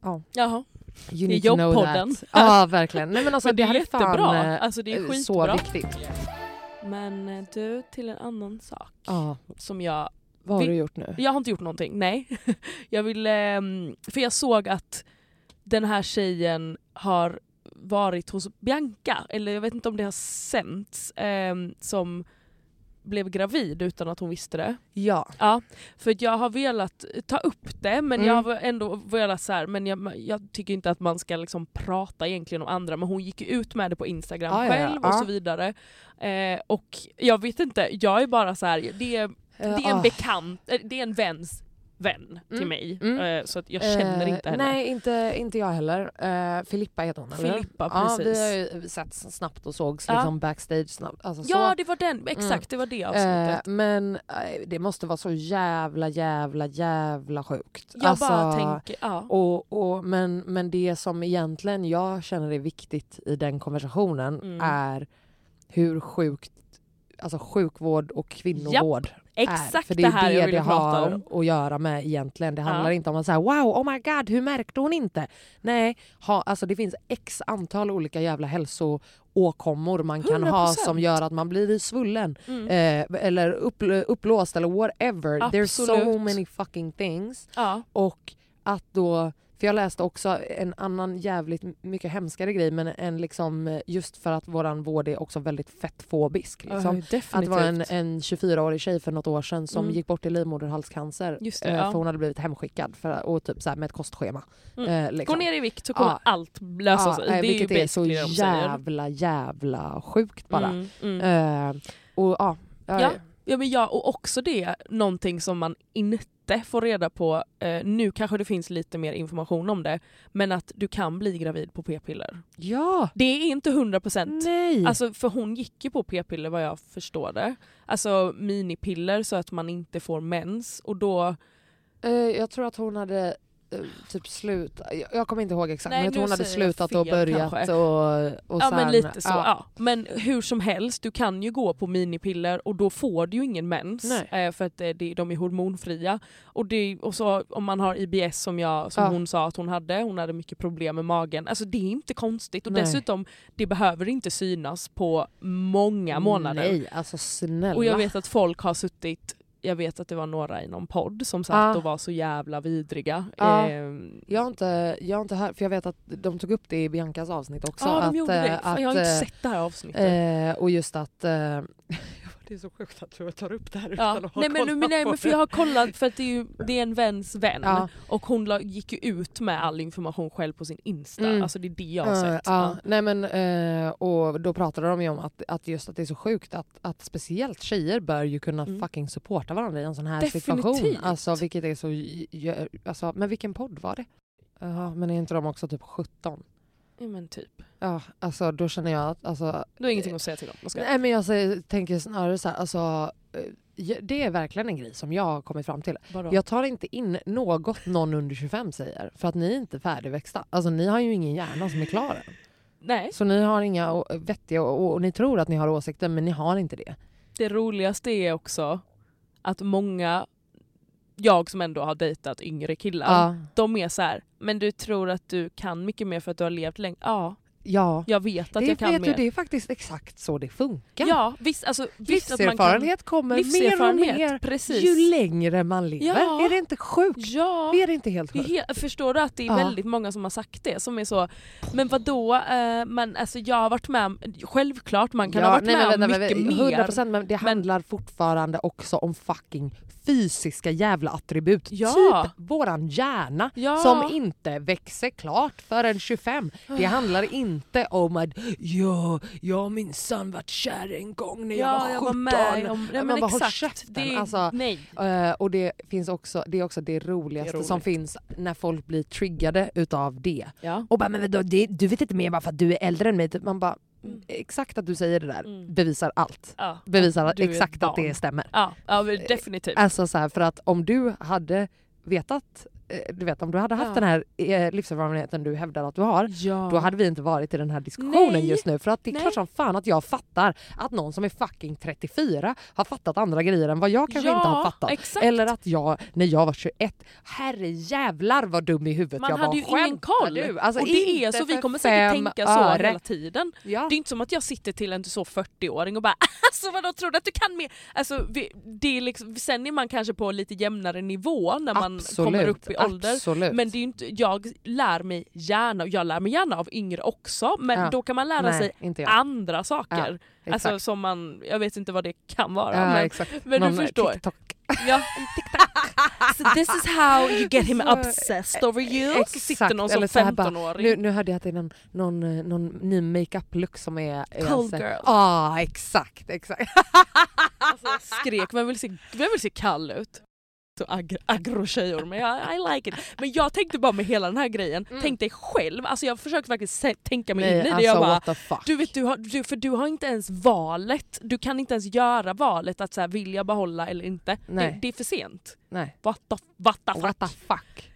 ja, Jaha. you Det är need to know jobbpodden. Ja, verkligen. Nej, men alltså, Men det är här jättebra. fan, eh, Alltså, det är så skitbra. viktigt. Men eh, du, till en annan sak Ja, som jag... vad har Vi- du gjort nu? Jag har inte gjort någonting, nej. Jag vill... ehm, för jag såg att den här tjejen har varit hos Bianca, eller jag vet inte om det har sänts, ehm, som blev gravid utan att hon visste det. Ja. Ja, för att jag har velat ta upp det men Mm. jag har ändå velat så här, men jag, jag tycker inte att man ska liksom prata egentligen om andra men hon gick ut med det på Instagram Ja, ja, ja. själv och Ja. så vidare. Eh, och jag vet inte, jag är bara så här, det är, det är en Ah. bekant, eh, det är en väns vän till Mm, mig. mm. Eh, så att jag känner Eh, inte henne. Nej, inte, inte jag heller. Eh, Filippa heter hon, eller? Filippa, Ja, vi precis. har ju sett snabbt och sågs Ja. liksom backstage snabbt. Alltså, Ja så. det var den, exakt Mm. det var det Eh, avsnittet. men eh, det måste vara så jävla, jävla, jävla sjukt. jag alltså, bara tänker, ja. och, och, men, men det som egentligen jag känner är viktigt i den konversationen Mm. är hur sjukt alltså, sjukvård och kvinnovård är. Exakt För det, det är här det jag det ville prata har om. att göra med egentligen. Det handlar Ja. inte om att säga wow, oh my god, hur märkte hon inte? Nej, ha, alltså det finns x antal olika jävla hälsoåkommor man kan ha 100%. som gör att man blir svullen Mm. eh, eller upp, uppblåst eller whatever. There's so Absolut. many fucking things. Ja. Och att då, för jag läste också en annan jävligt mycket hemskare grej men en liksom just för att våran vård är också väldigt fettfobisk. Liksom. definitivt. Att det var en, en 24-årig tjej för något år sedan som Mm. gick bort i livmoderhalscancer det, eh, ja. för hon hade blivit hemskickad för, och typ så här med ett kostschema. Mm. Eh, liksom. Gå ner i vikt så kommer Ja. allt lösa Ja, sig. eh, det är vilket är så de säger. jävla jävla sjukt bara. Mm, mm. Eh, och ja, Ja. Ja, men ja, och också det, någonting som man inte får reda på, eh, nu kanske det finns lite mer information om det, men att du kan bli gravid på p-piller. ja. Det är inte 100%. Nej! Alltså för hon gick ju på p-piller vad jag förstår det. Alltså minipiller så att man inte får mens och då... Eh, jag tror att hon hade typ slut, jag, kommer inte ihåg exakt Nej, men jag tror hon hade slutat och fel börjat kanske. och, och ja sen, men lite så. Ja. Men hur som helst, du kan ju gå på minipiller och då får du ju ingen mens eh, för att eh, det, de är hormonfria. Och, det, och så om man har IBS som, jag, som Ja. hon sa att hon hade, hon hade mycket problem med magen. Alltså det är inte konstigt och Nej. dessutom det behöver inte synas på många månader. Nej, alltså snälla. Och jag vet att folk har suttit jag vet att det var några i någon podd som satt Ja. och var så jävla vidriga. Ja. Ehm, jag har, inte, jag har inte hört, för jag vet att de tog upp det i Biancas avsnitt också. ja, de att, gjorde det. eh, Fan, jag har inte att, sett det här avsnittet. eh, Och just att... Det är så sjukt att du tar upp det här Ja. utan att ha Nej, men, nej, på men för det. jag har kollat för att det är, ju, det är en väns vän Ja. och hon la, gick ju ut med all information själv på sin Insta. Mm. Alltså det är det jag har sett. ja, nej men, eh, och då pratade de ju om att, att just att det är så sjukt att, att speciellt tjejer bör ju kunna Mm. fucking supporta varandra i en sån här Definitivt. situation. Alltså, vilket är så, alltså, men vilken podd var det? Ja, men är inte de också typ 17? Ja, men typ. Ja, alltså då känner jag att... Alltså, Du har ingenting att säga till dem. Nej men jag säger, tänker snarare så här, alltså, eh, det är verkligen en grej som jag har kommit fram till. Vadå? Jag tar inte in något någon under 25 säger, för att ni är inte färdigväxta. Alltså ni har ju ingen hjärna som är klar än. Nej, Så ni har inga vettiga, och, och ni tror att ni har åsikter men ni har inte det. det roligaste är också att många, jag som ändå har dejtat yngre killar, Ja, de är så här, men du tror att du kan mycket mer för att du har levt länge? Ja, ja. jag vet att det, jag kan vet mer. du, det är faktiskt exakt så det funkar. Ja, visst, alltså, visst att man kan... Livserfarenhet kommer mer och Livserfarenhet, mer precis. ju längre man lever. Ja. Är det inte sjukt? Ja. Är det inte helt Det sjukt? helt, förstår du att det är Ja. väldigt många som har sagt det som är så, men vad då? Eh, men alltså jag har varit med om, självklart man kan ha varit nej, med men om vänta, mycket men, mer. 100% men det handlar fortfarande också om fucking fysiska jävla attribut. Ja. Typ våran hjärna Ja. som inte växer klart förrän 25. Det handlar inte om att ja, jag har minsann varit kär en gång när jag ja, var 17. jag var med om, nej, Man bara, håll exakt. käften, Det är, alltså. nej. Eh, och det finns också det, är också det roligaste Det som finns när folk blir triggade utav det. Ja. Och bara, men vadå, det, du vet inte mer bara för att du är äldre än mig. Typ, Man bara, Mm. exakt att du säger det där Mm. bevisar allt. Ja. Bevisar ett exakt att det stämmer. Ja, ja definitivt. Alltså så här, för att om du hade vetat, du vet om du hade haft Ja. den här eh, livserfarenheten du hävdar att du har, ja. då hade vi inte varit i den här diskussionen Nej. just nu. För att det är Nej. klart som fan att jag fattar att någon som är fucking 34 har fattat andra grejer än vad jag kanske ja, inte har fattat. Exakt. Eller att jag, när jag var 21, herre jävlar vad dum i huvudet man jag hade var. ju ingen koll. Alltså, och det är så, vi kommer säkert tänka så öre. hela tiden. Det är inte som att jag sitter till en så 40-åring och bara alltså vadå tror du att du kan mer? Alltså, vi, det är liksom, sen är man kanske på lite jämnare nivå när man Absolut, kommer upp i ålder. Absolut. Men det är inte, jag lär mig gärna, och jag lär mig gärna av yngre också, men Ja. då kan man lära Nej, sig andra saker. Ja, alltså som man, jag vet inte vad det kan vara. ja, men, exakt. men du Någon, eh, förstår. TikTok. Ja, so this is how you get him Så, obsessed over you. Så Exakt, sitter någon som eller så här bara, 15-åring. Nu, nu hörde jag att det är någon, någon, eh, någon ny makeup-look som är... är Cold så- girl. Ja, ah, exakt, exakt. Alltså, skrek, vem vill se, vem vill se kall ut? Så ag agro-tjejer, men jag, I like it. Men jag tänkte bara med hela den här grejen, Mm. tänk dig själv, alltså jag faktiskt se- tänka mig in i Nej, det. alltså jag bara, what the fuck. du vet, du har, du, för du har inte ens valet, du kan inte ens göra valet att så här, vill jag behålla eller inte. Det, Nej. det är för sent. Nej. What the, what the fuck. What the fuck.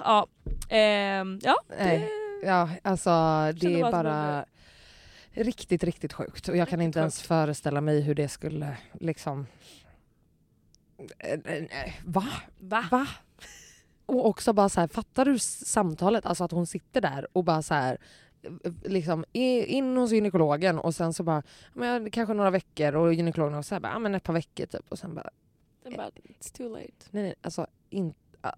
Ja, ehm, ja Nej. Ja, alltså det är bara. Riktigt, riktigt sjukt. Och jag kan inte ens föreställa mig hur det skulle liksom... Va? Va? Va? Och också bara så här, fattar du samtalet? Alltså att hon sitter där och bara så här liksom in hos gynekologen och sen så bara, men kanske några veckor och gynekologen också så här, bara, ja men ett par veckor typ och sen bara, bara, It's too late. nej nej alltså, in,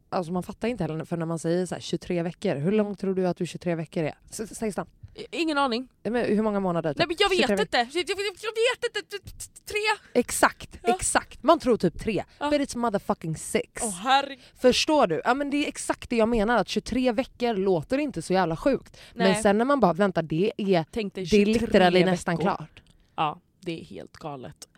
alltså man fattar inte heller för när man säger så här, 23 veckor, hur långt tror du att du 23 veckor är? Säg snabbt. Ingen aning. Men Hur många månader? typ? Nej men jag 23 vet inte! Jag, jag, jag, jag vet inte! Tre! Exakt, Ja. exakt. Man tror typ tre. Ja. But it's motherfucking six. Herregud. Förstår du? Ja, men det är exakt det jag menar, att 23 veckor låter inte så jävla sjukt. Nej. Men sen när man bara, vänta det är, det är 23 literally nästan klart. Ja, det är helt galet.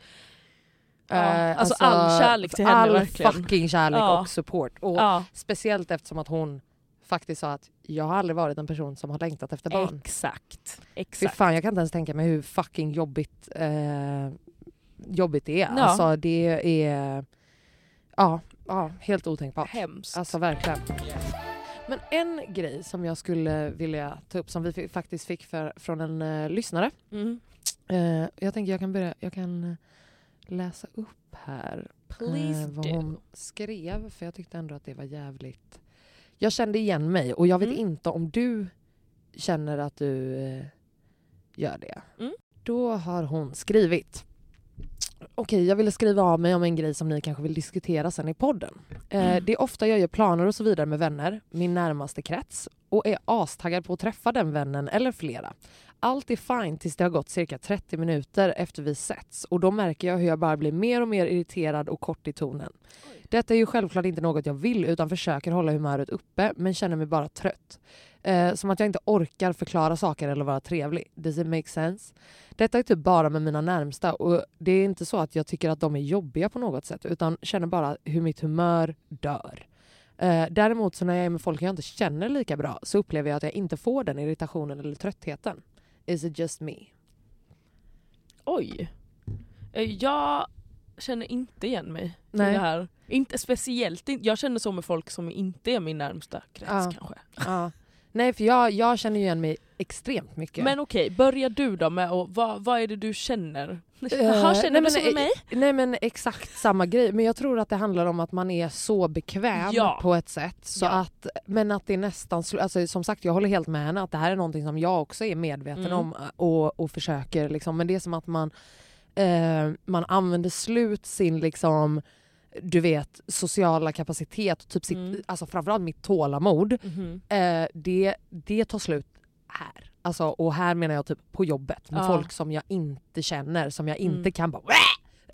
Ja, Eh, alltså all kärlek till henne all verkligen. fucking kärlek Ja. och support. Och Speciellt eftersom att hon faktiskt sa att jag har aldrig varit en person som har längtat efter barn. exakt. Fy Exakt. fan jag kan inte ens tänka mig hur fucking jobbigt, eh, jobbigt det är. Ja. Alltså det är ja, ja, helt otänkbart. Hemskt. Alltså verkligen. Men en grej som jag skulle vilja ta upp som vi faktiskt fick för, från en eh, lyssnare. Mm. Eh, jag tänker jag kan börja, jag kan eh, läsa upp här Please vad do. hon skrev för jag tyckte ändå att det var jävligt... Jag kände igen mig och jag vet Mm. inte om du känner att du eh, gör det. Mm. Då har hon skrivit Okej, jag ville skriva av mig om en grej som ni kanske vill diskutera sen i podden. Eh, Mm. det är ofta jag gör planer och så vidare med vänner, min närmaste krets och är astaggad på att träffa den vännen eller flera. Allt är fine tills det har gått cirka 30 minuter efter vi setts och då märker jag hur jag bara blir mer och mer irriterad och kort i tonen. Detta är ju självklart inte något jag vill utan försöker hålla humöret uppe men känner mig bara trött. Eh, som att jag inte orkar förklara saker eller vara trevlig. Does it make sense? Detta är typ bara med mina närmsta och det är inte så att jag tycker att de är jobbiga på något sätt utan känner bara hur mitt humör dör. Eh, däremot så när jag är med folk jag inte känner lika bra så upplever jag att jag inte får den irritationen eller tröttheten. Is it just me? Oj. Eh, Jag känner inte igen mig i Nej. det här. Inte speciellt, jag känner så med folk som inte är min närmsta krets Ja. kanske. Ja. Nej för jag, jag känner ju igen mig extremt mycket. Men okej, börja du då med och vad, vad är det du känner? Eh, Jaha, känner nej, du så men, med mig? Nej men exakt samma grej. Men jag tror att det handlar om att man är så bekväm Ja. på ett sätt. Så Ja. att, men att det är nästan... Alltså, som sagt jag håller helt med henne att det här är någonting som jag också är medveten Mm. om eh, och, och försöker. Liksom. Men det är som att man, eh, man använder slut sin liksom du vet, sociala kapacitet, typ sitt, Mm. alltså framförallt mitt tålamod. Mhm. Eh, det, det tar slut här. Alltså, och här menar jag typ på jobbet med Ja. folk som jag inte känner, som jag inte Mm. kan bara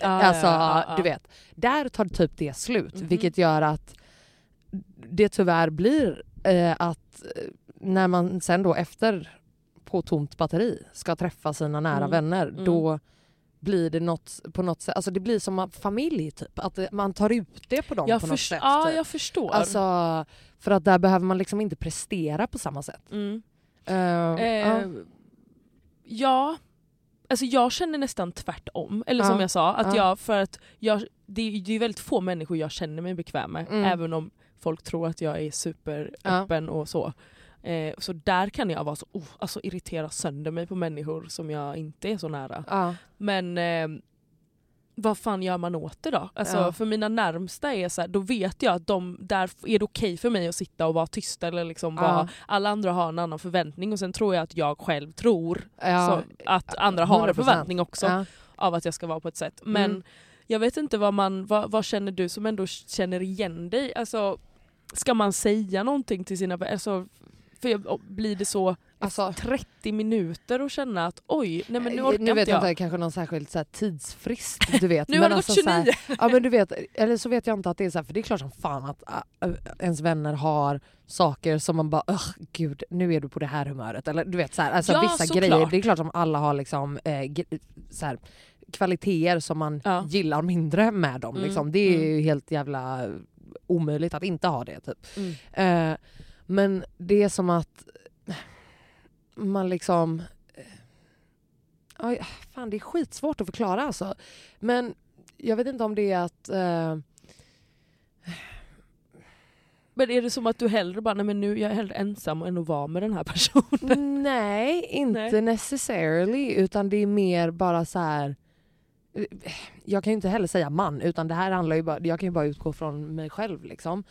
Ja, Alltså du vet, där tar typ det slut. Mhm. Vilket gör att det tyvärr blir eh, att eh, när man sen då efter på tomt batteri ska träffa sina nära Mm. vänner Mm. då blir det något på något sätt, alltså det blir som en familj typ. Att det- man tar ut det på dem Jag, på något sätt. ja, typ. jag förstår. Alltså för att där behöver man liksom inte prestera på samma sätt. mm. Eh, eh, ja. ja, alltså jag känner nästan tvärtom. Eller som jag sa, att Ja. jag, för att jag, det, är- det är väldigt få människor jag känner mig bekväm med. Mm. Även om folk tror att jag är superöppen och så. Eh, så där kan jag vara så, oh, alltså irritera sönder mig på människor som jag inte är så nära. Men eh, vad fan gör man åt det då? Alltså, Ja. För mina närmsta är så här, då vet jag att de, där är det okej för mig att sitta och vara tyst. Eller liksom Ja. vara, alla andra har en annan förväntning och sen tror jag att jag själv tror Ja. så, att andra har en 100%. förväntning också av att jag ska vara på ett sätt. Men Mm. jag vet inte vad man, vad, vad känner du som ändå känner igen dig? Alltså, ska man säga någonting till sina? Alltså, för jag, blir det så Alltså, 30 minuter och känna att oj, nej men nu orkar nu vet inte jag jag. inte, kanske någon särskild så här, tidsfrist du vet. Nu Men har det gått alltså, så här, 29! Ja men du vet, eller så vet jag inte att det är så här, för det är klart som fan att äh, ens vänner har saker som man bara Ugh, gud nu är du på det här humöret. Eller du vet så här, alltså Ja, vissa såklart. grejer, det är klart som alla har liksom eh, gre- så här, kvaliteter som man Ja. gillar mindre med dem. Mm, Liksom. Det är mm. ju helt jävla omöjligt att inte ha det. Typ. Mm. Eh, men det är som att man liksom... eh, Aj, fan, det är skitsvårt att förklara alltså. Men jag vet inte om det är att... Eh, Men är det som att du hellre bara, nej men nu jag är hellre ensam än att vara med den här personen? Nej, inte Nej. necessarily utan det är mer bara så här. eh, Jag kan ju inte heller säga man utan det här handlar ju bara, jag kan ju bara utgå från mig själv liksom.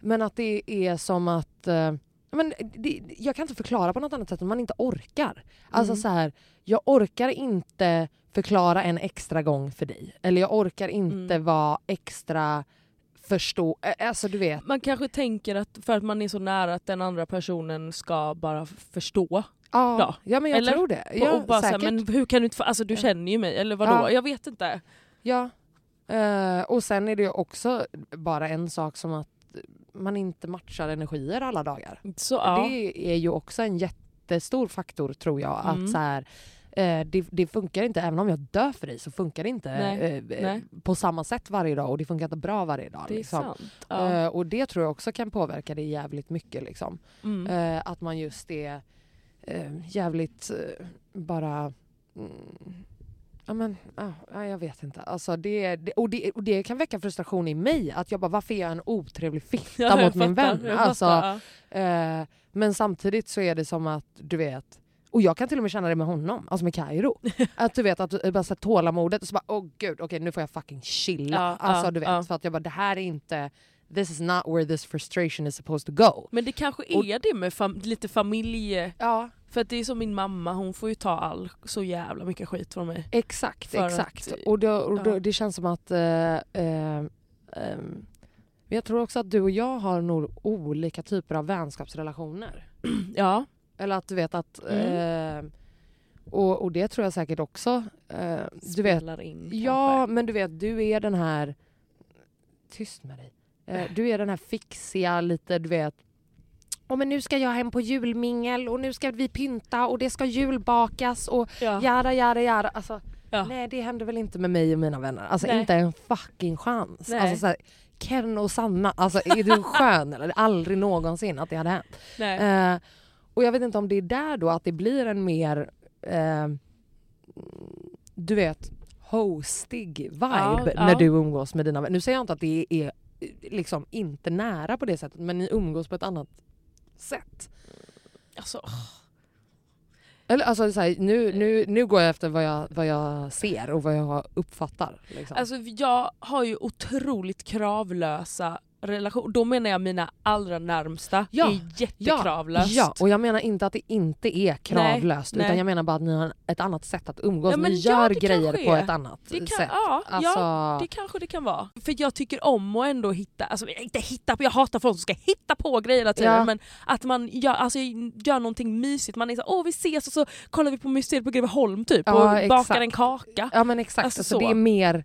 Men att det är som att eh, men det, jag kan inte förklara på något annat sätt än man inte orkar. Alltså Mm. så här, jag orkar inte förklara en extra gång för dig. Eller jag orkar inte Mm. vara extra förstå... Alltså du vet. Man kanske tänker att för att man är så nära att den andra personen ska bara förstå. Ja, Ja. ja men jag Eller? tror det. Ja, och bara så här, säkert. men hur kan du inte, alltså du känner ju mig eller vadå? Ja. Jag vet inte. Ja. Eh, och sen är det ju också bara en sak som att man inte matchar energier alla dagar. Så, ja. Det är ju också en jättestor faktor tror jag. Mm. Att så här, eh, det, det funkar inte, även om jag dör för dig så funkar det inte Nej, eh, eh, nej. på samma sätt varje dag och det funkar inte bra varje dag. det liksom. Ja. Eh, och det tror jag också kan påverka det jävligt mycket. Liksom. Mm. Eh, att man just är jävligt bara... Mm, ja men, ja, ja, jag vet inte. Alltså det, det, och, det, och det kan väcka frustration i mig. Att jag bara, varför är jag en otrevlig fitta Ja, mot min fattar, vän? jag Alltså, fattar, ja. eh, men samtidigt så är det som att, du vet, och jag kan till och med känna det med honom, alltså med Kairo. att du vet, att du- bara så tålamodet och så bara, åh gud, okej nu får jag fucking chilla. Ja, alltså du vet, för att jag bara, det här är inte, this is not where this frustration is supposed to go. Men det kanske Och- är det med fam- lite familje... Ja, För att det är som min mamma, hon får ju ta all så jävla mycket skit från mig. Exakt, För exakt. att- och då, och då, ja. det känns som att... Eh, eh, men jag tror också att du och jag har nog olika typer av vänskapsrelationer. Ja. Eller att du vet att... Mm. Eh, och, och det tror jag säkert också. Eh, du vet, Spelar in ja, kanske. men du vet, du är den här... Tyst med dig. Eh, du är den här fixiga, lite du vet... Oh, men nu ska jag hem på julmingel och nu ska vi pynta och det ska julbakas och Ja. jada jada jada. Alltså, Ja. Nej det händer väl inte med mig och mina vänner. Alltså Nej. inte en fucking chans. Nej. Alltså, så här, Ken och Sanna, alltså är du skön eller? Aldrig någonsin att det hade hänt. Eh, och jag vet inte om det är där då att det blir en mer, eh, du vet, hostig vibe Ja, när du umgås med dina vänner. Nu säger jag inte att det är liksom inte nära på det sättet men ni umgås på ett annat sätt. Alltså, Eller, alltså, så här, nu, nu, nu går jag efter vad jag, vad jag ser och vad jag uppfattar. Liksom. alltså jag har ju otroligt kravlösa relationer. Då menar jag mina allra närmsta Ja. är jättekravlöst. Ja, och jag menar inte att det inte är kravlöst Nej, utan nej. jag menar bara att ni har ett annat sätt att umgås. Ja, men ni ja, gör grejer på ett annat kan, sätt. ja, Alltså, ja, det kanske det kan vara. För jag tycker om att ändå hitta, alltså inte hitta på, jag hatar folk som ska hitta på grejer hela tiden Ja. men att man gör, alltså, gör någonting mysigt, man är så åh vi ses och så kollar vi på museet på Greveholm typ Ja, och exakt. bakar en kaka. ja men exakt, Alltså alltså, så. det är mer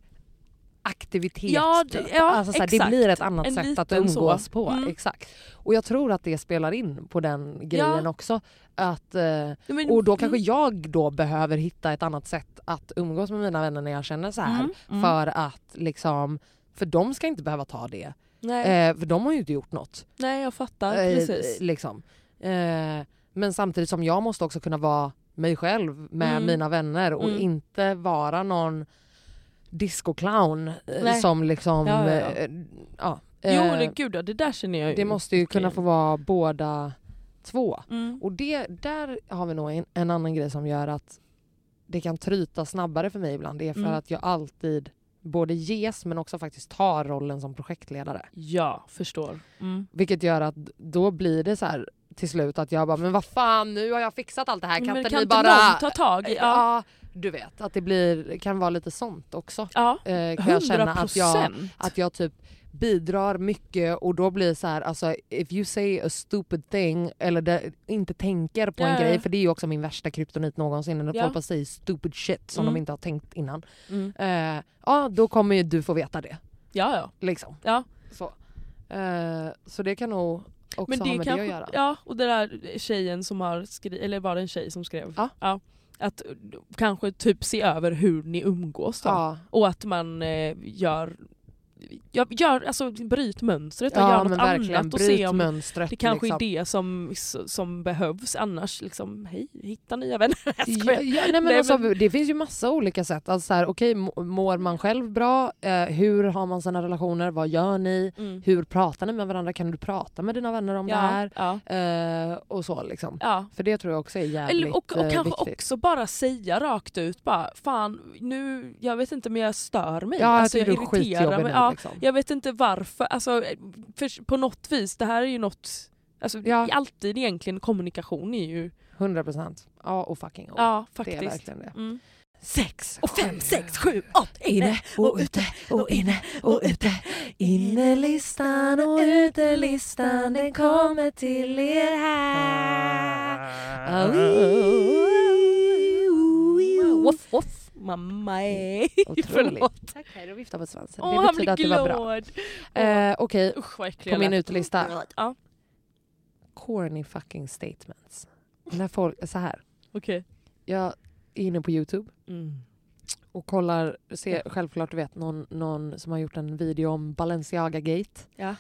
aktivitet. Ja, det- typ. ja, alltså, så här, det blir ett annat En sätt att liten så. umgås på. Mm. Exakt. Och jag tror att det spelar in på den grejen också. Att, eh, Men- och då kanske mm. jag då behöver hitta ett annat sätt att umgås med mina vänner när jag känner så här. Mm, mm. För att liksom, för de ska inte behöva ta det. Nej, Eh, för de har ju inte gjort något. nej jag fattar Eh, precis. liksom. eh, men samtidigt som jag måste också kunna vara mig själv med Mm. mina vänner och Mm. inte vara någon discoclown eh, som liksom... Ja, ja, ja. eh, ja, Jo eh, det, gud ja, det där känner jag ju. det måste ju kunna få vara båda två. Mm. Och det, där har vi nog en, en annan grej som gör att det kan tryta snabbare för mig ibland. Det är för Mm. att jag alltid både ges men också faktiskt tar rollen som projektledare. Ja, förstår. Mm. Vilket gör att då blir det så här till slut att jag bara men vad fan nu har jag fixat allt det här kan Men inte kan ni inte bara... ta tag i? Ja. Ja, du vet att det blir, kan vara lite sånt också. Ja, Eh, kan jag känna att jag, att jag typ bidrar mycket och då blir det så här, alltså if you say a stupid thing eller det, inte tänker på Ja, en ja. grej för det är ju också min värsta kryptonit någonsin när Ja. folk bara säger stupid shit som Mm. de inte har tänkt innan. Mm. Eh, ja då kommer ju du få veta det. Ja, ja. Liksom. ja. Så. Eh, så det kan nog också Men ha det med kanske, det att göra. Ja, och det där tjejen som har skrivit, eller var det en tjej som skrev? Ja. Att kanske typ se över hur ni umgås då. Ja. Och att man eh, gör jag gör, alltså, bryt mönstret och Ja gör något annat och se om mönstret. det kanske liksom. är det som, som behövs annars. Liksom, hej, hitta nya vänner. Jag Ja, nej, men Nej, alltså, men- Det finns ju massa olika sätt. Alltså, så här, okej, må- mår man själv bra? Eh, hur har man sina relationer? Vad gör ni? Mm. Hur pratar ni med varandra? Kan du prata med dina vänner om det Ja, här? ja, Eh, och så liksom. För det tror jag också är jävligt Eller, och, och eh, kanske viktigt. också bara säga rakt ut bara fan nu, jag vet inte men jag stör mig. Ja, jag alltså, jag är irriterar mig. Ja, liksom. jag vet inte varför, alltså, för på något vis, det här är ju något Alltså, Ja. Alltid egentligen kommunikation är ju... 100 procent. Ja och fucking oh. Ja, Det är faktiskt. verkligen det. Mm. Sex Och fem, sex, sju, åtta, Inne och ute och inne och ute. Innelistan och utelistan den kommer till er här. Woff, woff. Mamma är... Otroligt. Förlåt. Tack, då viftar på svansen. Åh, det han betyder att det var bra. Eh, Okej, äcklig på jag min utelista. Ja, Corny fucking statements. När folk, så här. okej. Jag är inne på Youtube Mm. och kollar, ser självklart du vet någon, någon som har gjort en video om Balenciaga Gate. Ja.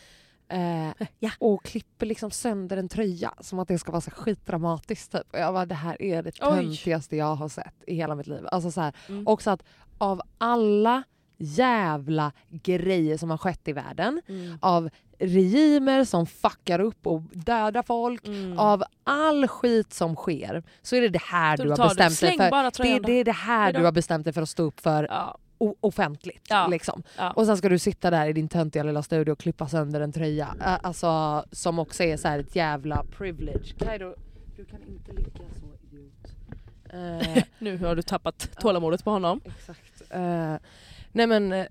Eh, Ja. Och klipper liksom sönder en tröja som att det ska vara så skitdramatiskt. Typ. Och jag bara, det här är det töntigaste jag har sett i hela mitt liv. Alltså så här, Mm. Också att av alla jävla grejer som har skett i världen, Mm. av regimer som fuckar upp och dödar folk, Mm. av all skit som sker så är det det här Så du har du- bestämt dig för. Det, det är det här Hejdå. du har bestämt dig för att stå upp för Ja, offentligt. Ja. Liksom. ja. Och sen ska du sitta där i din töntiga lilla studio och klippa sönder en tröja. Alltså, som också är så här ett jävla privilege. Kaido, du kan inte ligga så idiot. Eh, Nu har du tappat tålamodet på honom. Exakt. Eh, nej men eh,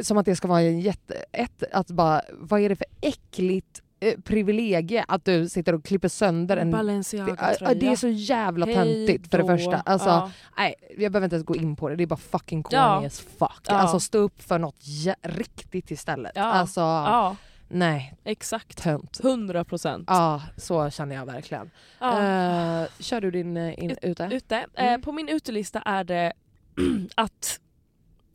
som att det ska vara en jätte... Ett, att bara, vad är det för äckligt eh, privilegie att du sitter och klipper sönder en... Balenciaga-tröja. det är så jävla töntigt för det första. Alltså, Ja. nej, jag behöver inte ens gå in på det, det är bara fucking corny Ja. as fuck. Ja. Alltså stå upp för något riktigt istället. Ja. Alltså, Ja, nej, exakt. tönt. 100 procent. Ja, så känner jag verkligen. Eh, kör du din eh, in, ute? Ute. Mm. på min utelista är det att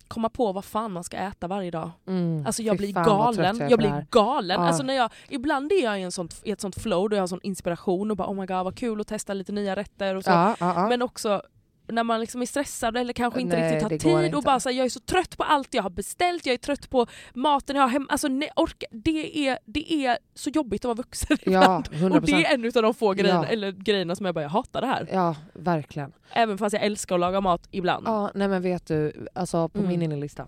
komma på vad fan man ska äta varje dag. Mm. Alltså jag Fy blir fan, galen. Jag det blir galen. Ja. Alltså när jag, ibland är jag i, en sånt, i ett sånt flow då jag har sån inspiration och bara oh my god vad kul att testa lite nya rätter och så. Ja, ja. Men också när man liksom är stressad eller kanske inte Nej, riktigt har tid inte. och bara så här, jag är så trött på allt jag har beställt, jag är trött på maten jag har hemma. Alltså, nej, orka, det, är, det är så jobbigt att vara vuxen ja, ibland. 100%. Och det är en av de få grejerna, Ja. eller grejerna som jag bara jag hatar det här. Ja, verkligen. Även fast jag älskar att laga mat ibland. Ja, nej men vet du, alltså på Mm. min innelista.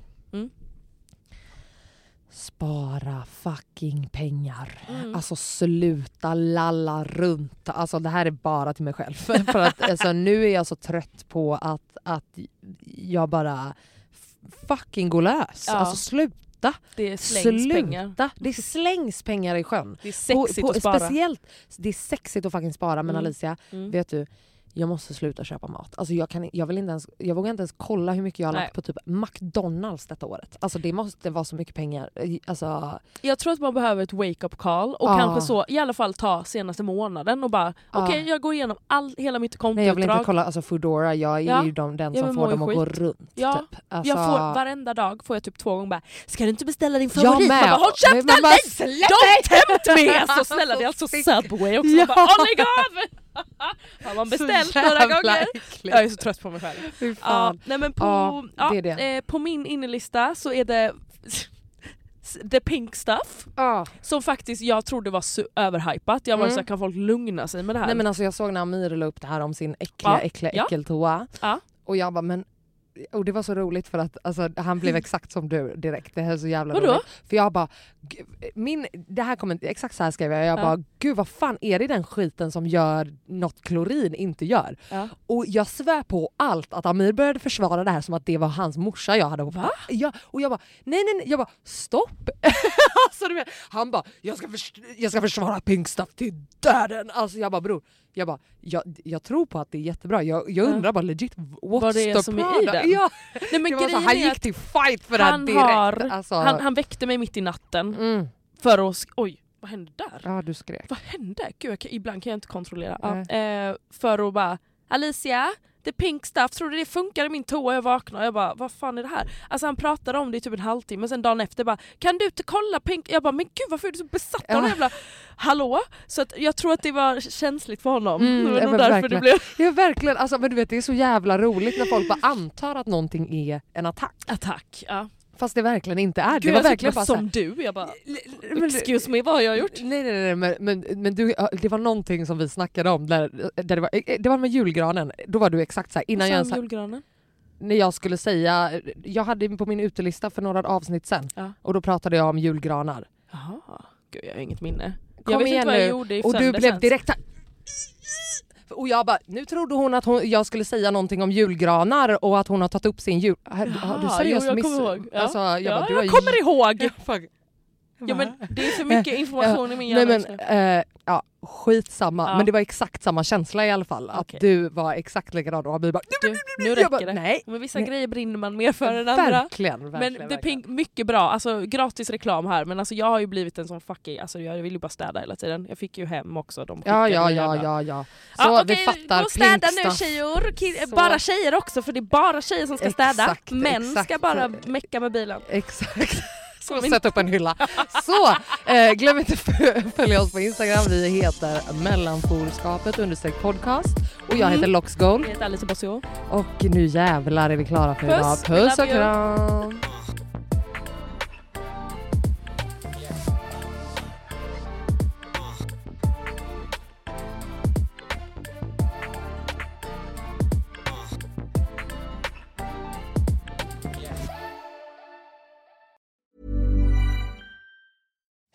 Spara fucking pengar. Mm. Alltså sluta lalla runt. Alltså det här är bara till mig själv. För att alltså, nu är jag så trött på att, att jag bara fucking går lös. Ja. Alltså sluta. det slängs sluta. pengar. Det slängs pengar i sjön. Det är sexigt på, på, att spara. Speciellt, det är sexigt att fucking spara men Mm. Alicia, Mm. vet du, jag måste sluta köpa mat. Alltså jag, kan, jag, vill inte ens, jag vågar inte ens kolla hur mycket jag har lagt på typ McDonalds detta året. Alltså det måste vara så mycket pengar. Alltså, Jag tror att man behöver ett wake-up call och Ja. kanske så i alla fall ta senaste månaden och bara Ja. okej jag går igenom all, hela mitt nej jag vill inte kontoutdrag. kolla alltså Foodora, jag är Ja. ju de, den som får dem att gå skit. runt. Ja. Typ. Alltså, Jag får, varenda dag får jag typ två gånger bara Ska du inte beställa din Jag favorit? med. Man bara, Håll käften! Don't tempt me! Alltså snälla det är alltså Subway också. Ja. Ja. Bara, oh, lägg av! Har man beställt några gånger? äckligt. Jag är så trött på mig själv. Ja, nej men på, Ja, ja, det det. Eh, på min innelista så är det The Pink Stuff Ja. som faktiskt jag trodde var så överhypat. Jag var Mm. såhär, kan folk lugna sig med det här? Nej men alltså jag såg när Amir la upp det här om sin äckliga, Ja. äckliga Ja. äckeltoa. Ja. Och jag bara men och det var så roligt för att alltså, han blev exakt som du direkt. Det här är så jävla Vadå? roligt. För jag bara, min, det här kommer, exakt så här skrev jag. Jag Ja. bara, gud vad fan är det den skiten som gör något klorin inte gör? Ja. Och jag svär på allt att Amir började försvara det här som att det var hans morsa jag hade Va? Ja, och jag bara, nej nej nej, jag bara stopp! alltså, han bara, jag ska, jag ska försvara pink stuff till döden! Alltså jag bara bror, jag bara, jag, jag tror på att det är jättebra, jag, jag Ja. undrar bara legit what's Vad det är the som är i den? Ja, Nej, men det grejen han gick till fight för det han direkt. har, alltså, han, han väckte mig mitt i natten mm. för att... Oj, vad hände där? Ja du skrek. Vad hände? Gud, kan, ibland kan jag inte kontrollera. Ja, eh, för att bara, Alicia, the pink stuff, tror du det funkar i min toa? Jag vaknar och jag bara, vad fan är det här? Alltså han pratade om det i typ en halvtimme, sen dagen efter bara, kan du inte kolla pink? Jag bara, men gud varför är du så besatt av Ja. det jävla hallå? Så att jag tror att det var känsligt för honom. Mm, det var nog därför verkligen. det blev Ja verkligen, alltså, men du vet det är så jävla roligt när folk bara antar att någonting är en attack. attack. Ja. Fast det verkligen inte är. Gud, det var verkligen bara som här, du, jag bara, excuse me vad har jag gjort? Nej nej nej men, men, men du, det var någonting som vi snackade om där, där det, var, eh, det var med julgranen, då var du exakt så här, innan sa jag ha- julgranen? när jag skulle säga, jag hade på min utelista för några avsnitt sen Ja. och då pratade jag om julgranar. Jaha, gud jag har inget minne. Kom jag vet igen inte vad jag nu. gjorde i Och du blev direkt och jag bara, nu trodde hon att hon, jag skulle säga någonting om julgranar och att hon har tagit upp sin jul... Har, du seriöst miss... kommer ihåg. Ja. Alltså, jag, ja, bara, du jag har kommer ihåg! Ja, men det är för mycket information i min Nej hjärna men just nu. eh, ja, skitsamma. Ja. Men det var exakt samma känsla i alla fall. Att du var exakt likadan och vi bara... Du, nu räcker bara, det. nej. Men vissa Nej. grejer brinner man mer för än andra. Verkligen, verkligen. Men det är verkligen. pink, mycket bra, alltså gratis reklam här men alltså jag har ju blivit en sån fucking, alltså jag vill ju bara städa hela tiden. Jag fick ju hem också de Ja, ja, ja, ja, ja. Så Ja, vi okej, fattar gå och städa nu Så. bara tjejer också för det är bara tjejer som ska städa. Exakt, Män ska exakt. bara mecka med bilen. Exakt. Så Min- sätt upp en hylla. Så, eh, glöm inte att följa oss på Instagram. Vi heter mellanforskapet understreck podcast och jag Mm. heter Loxgold. Jag heter Alice Basio. Och nu jävlar är vi klara för Puss, idag. Puss och kram!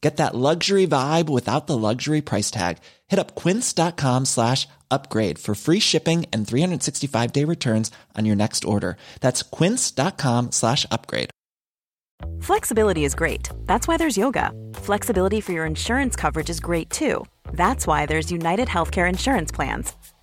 Get that luxury vibe without the luxury price tag. Hit up quince.com slash upgrade for free shipping and 365 day returns on your next order. That's quince.com slash upgrade. Flexibility is great. That's why there's yoga. Flexibility for your insurance coverage is great too. That's why there's United Healthcare Insurance Plans.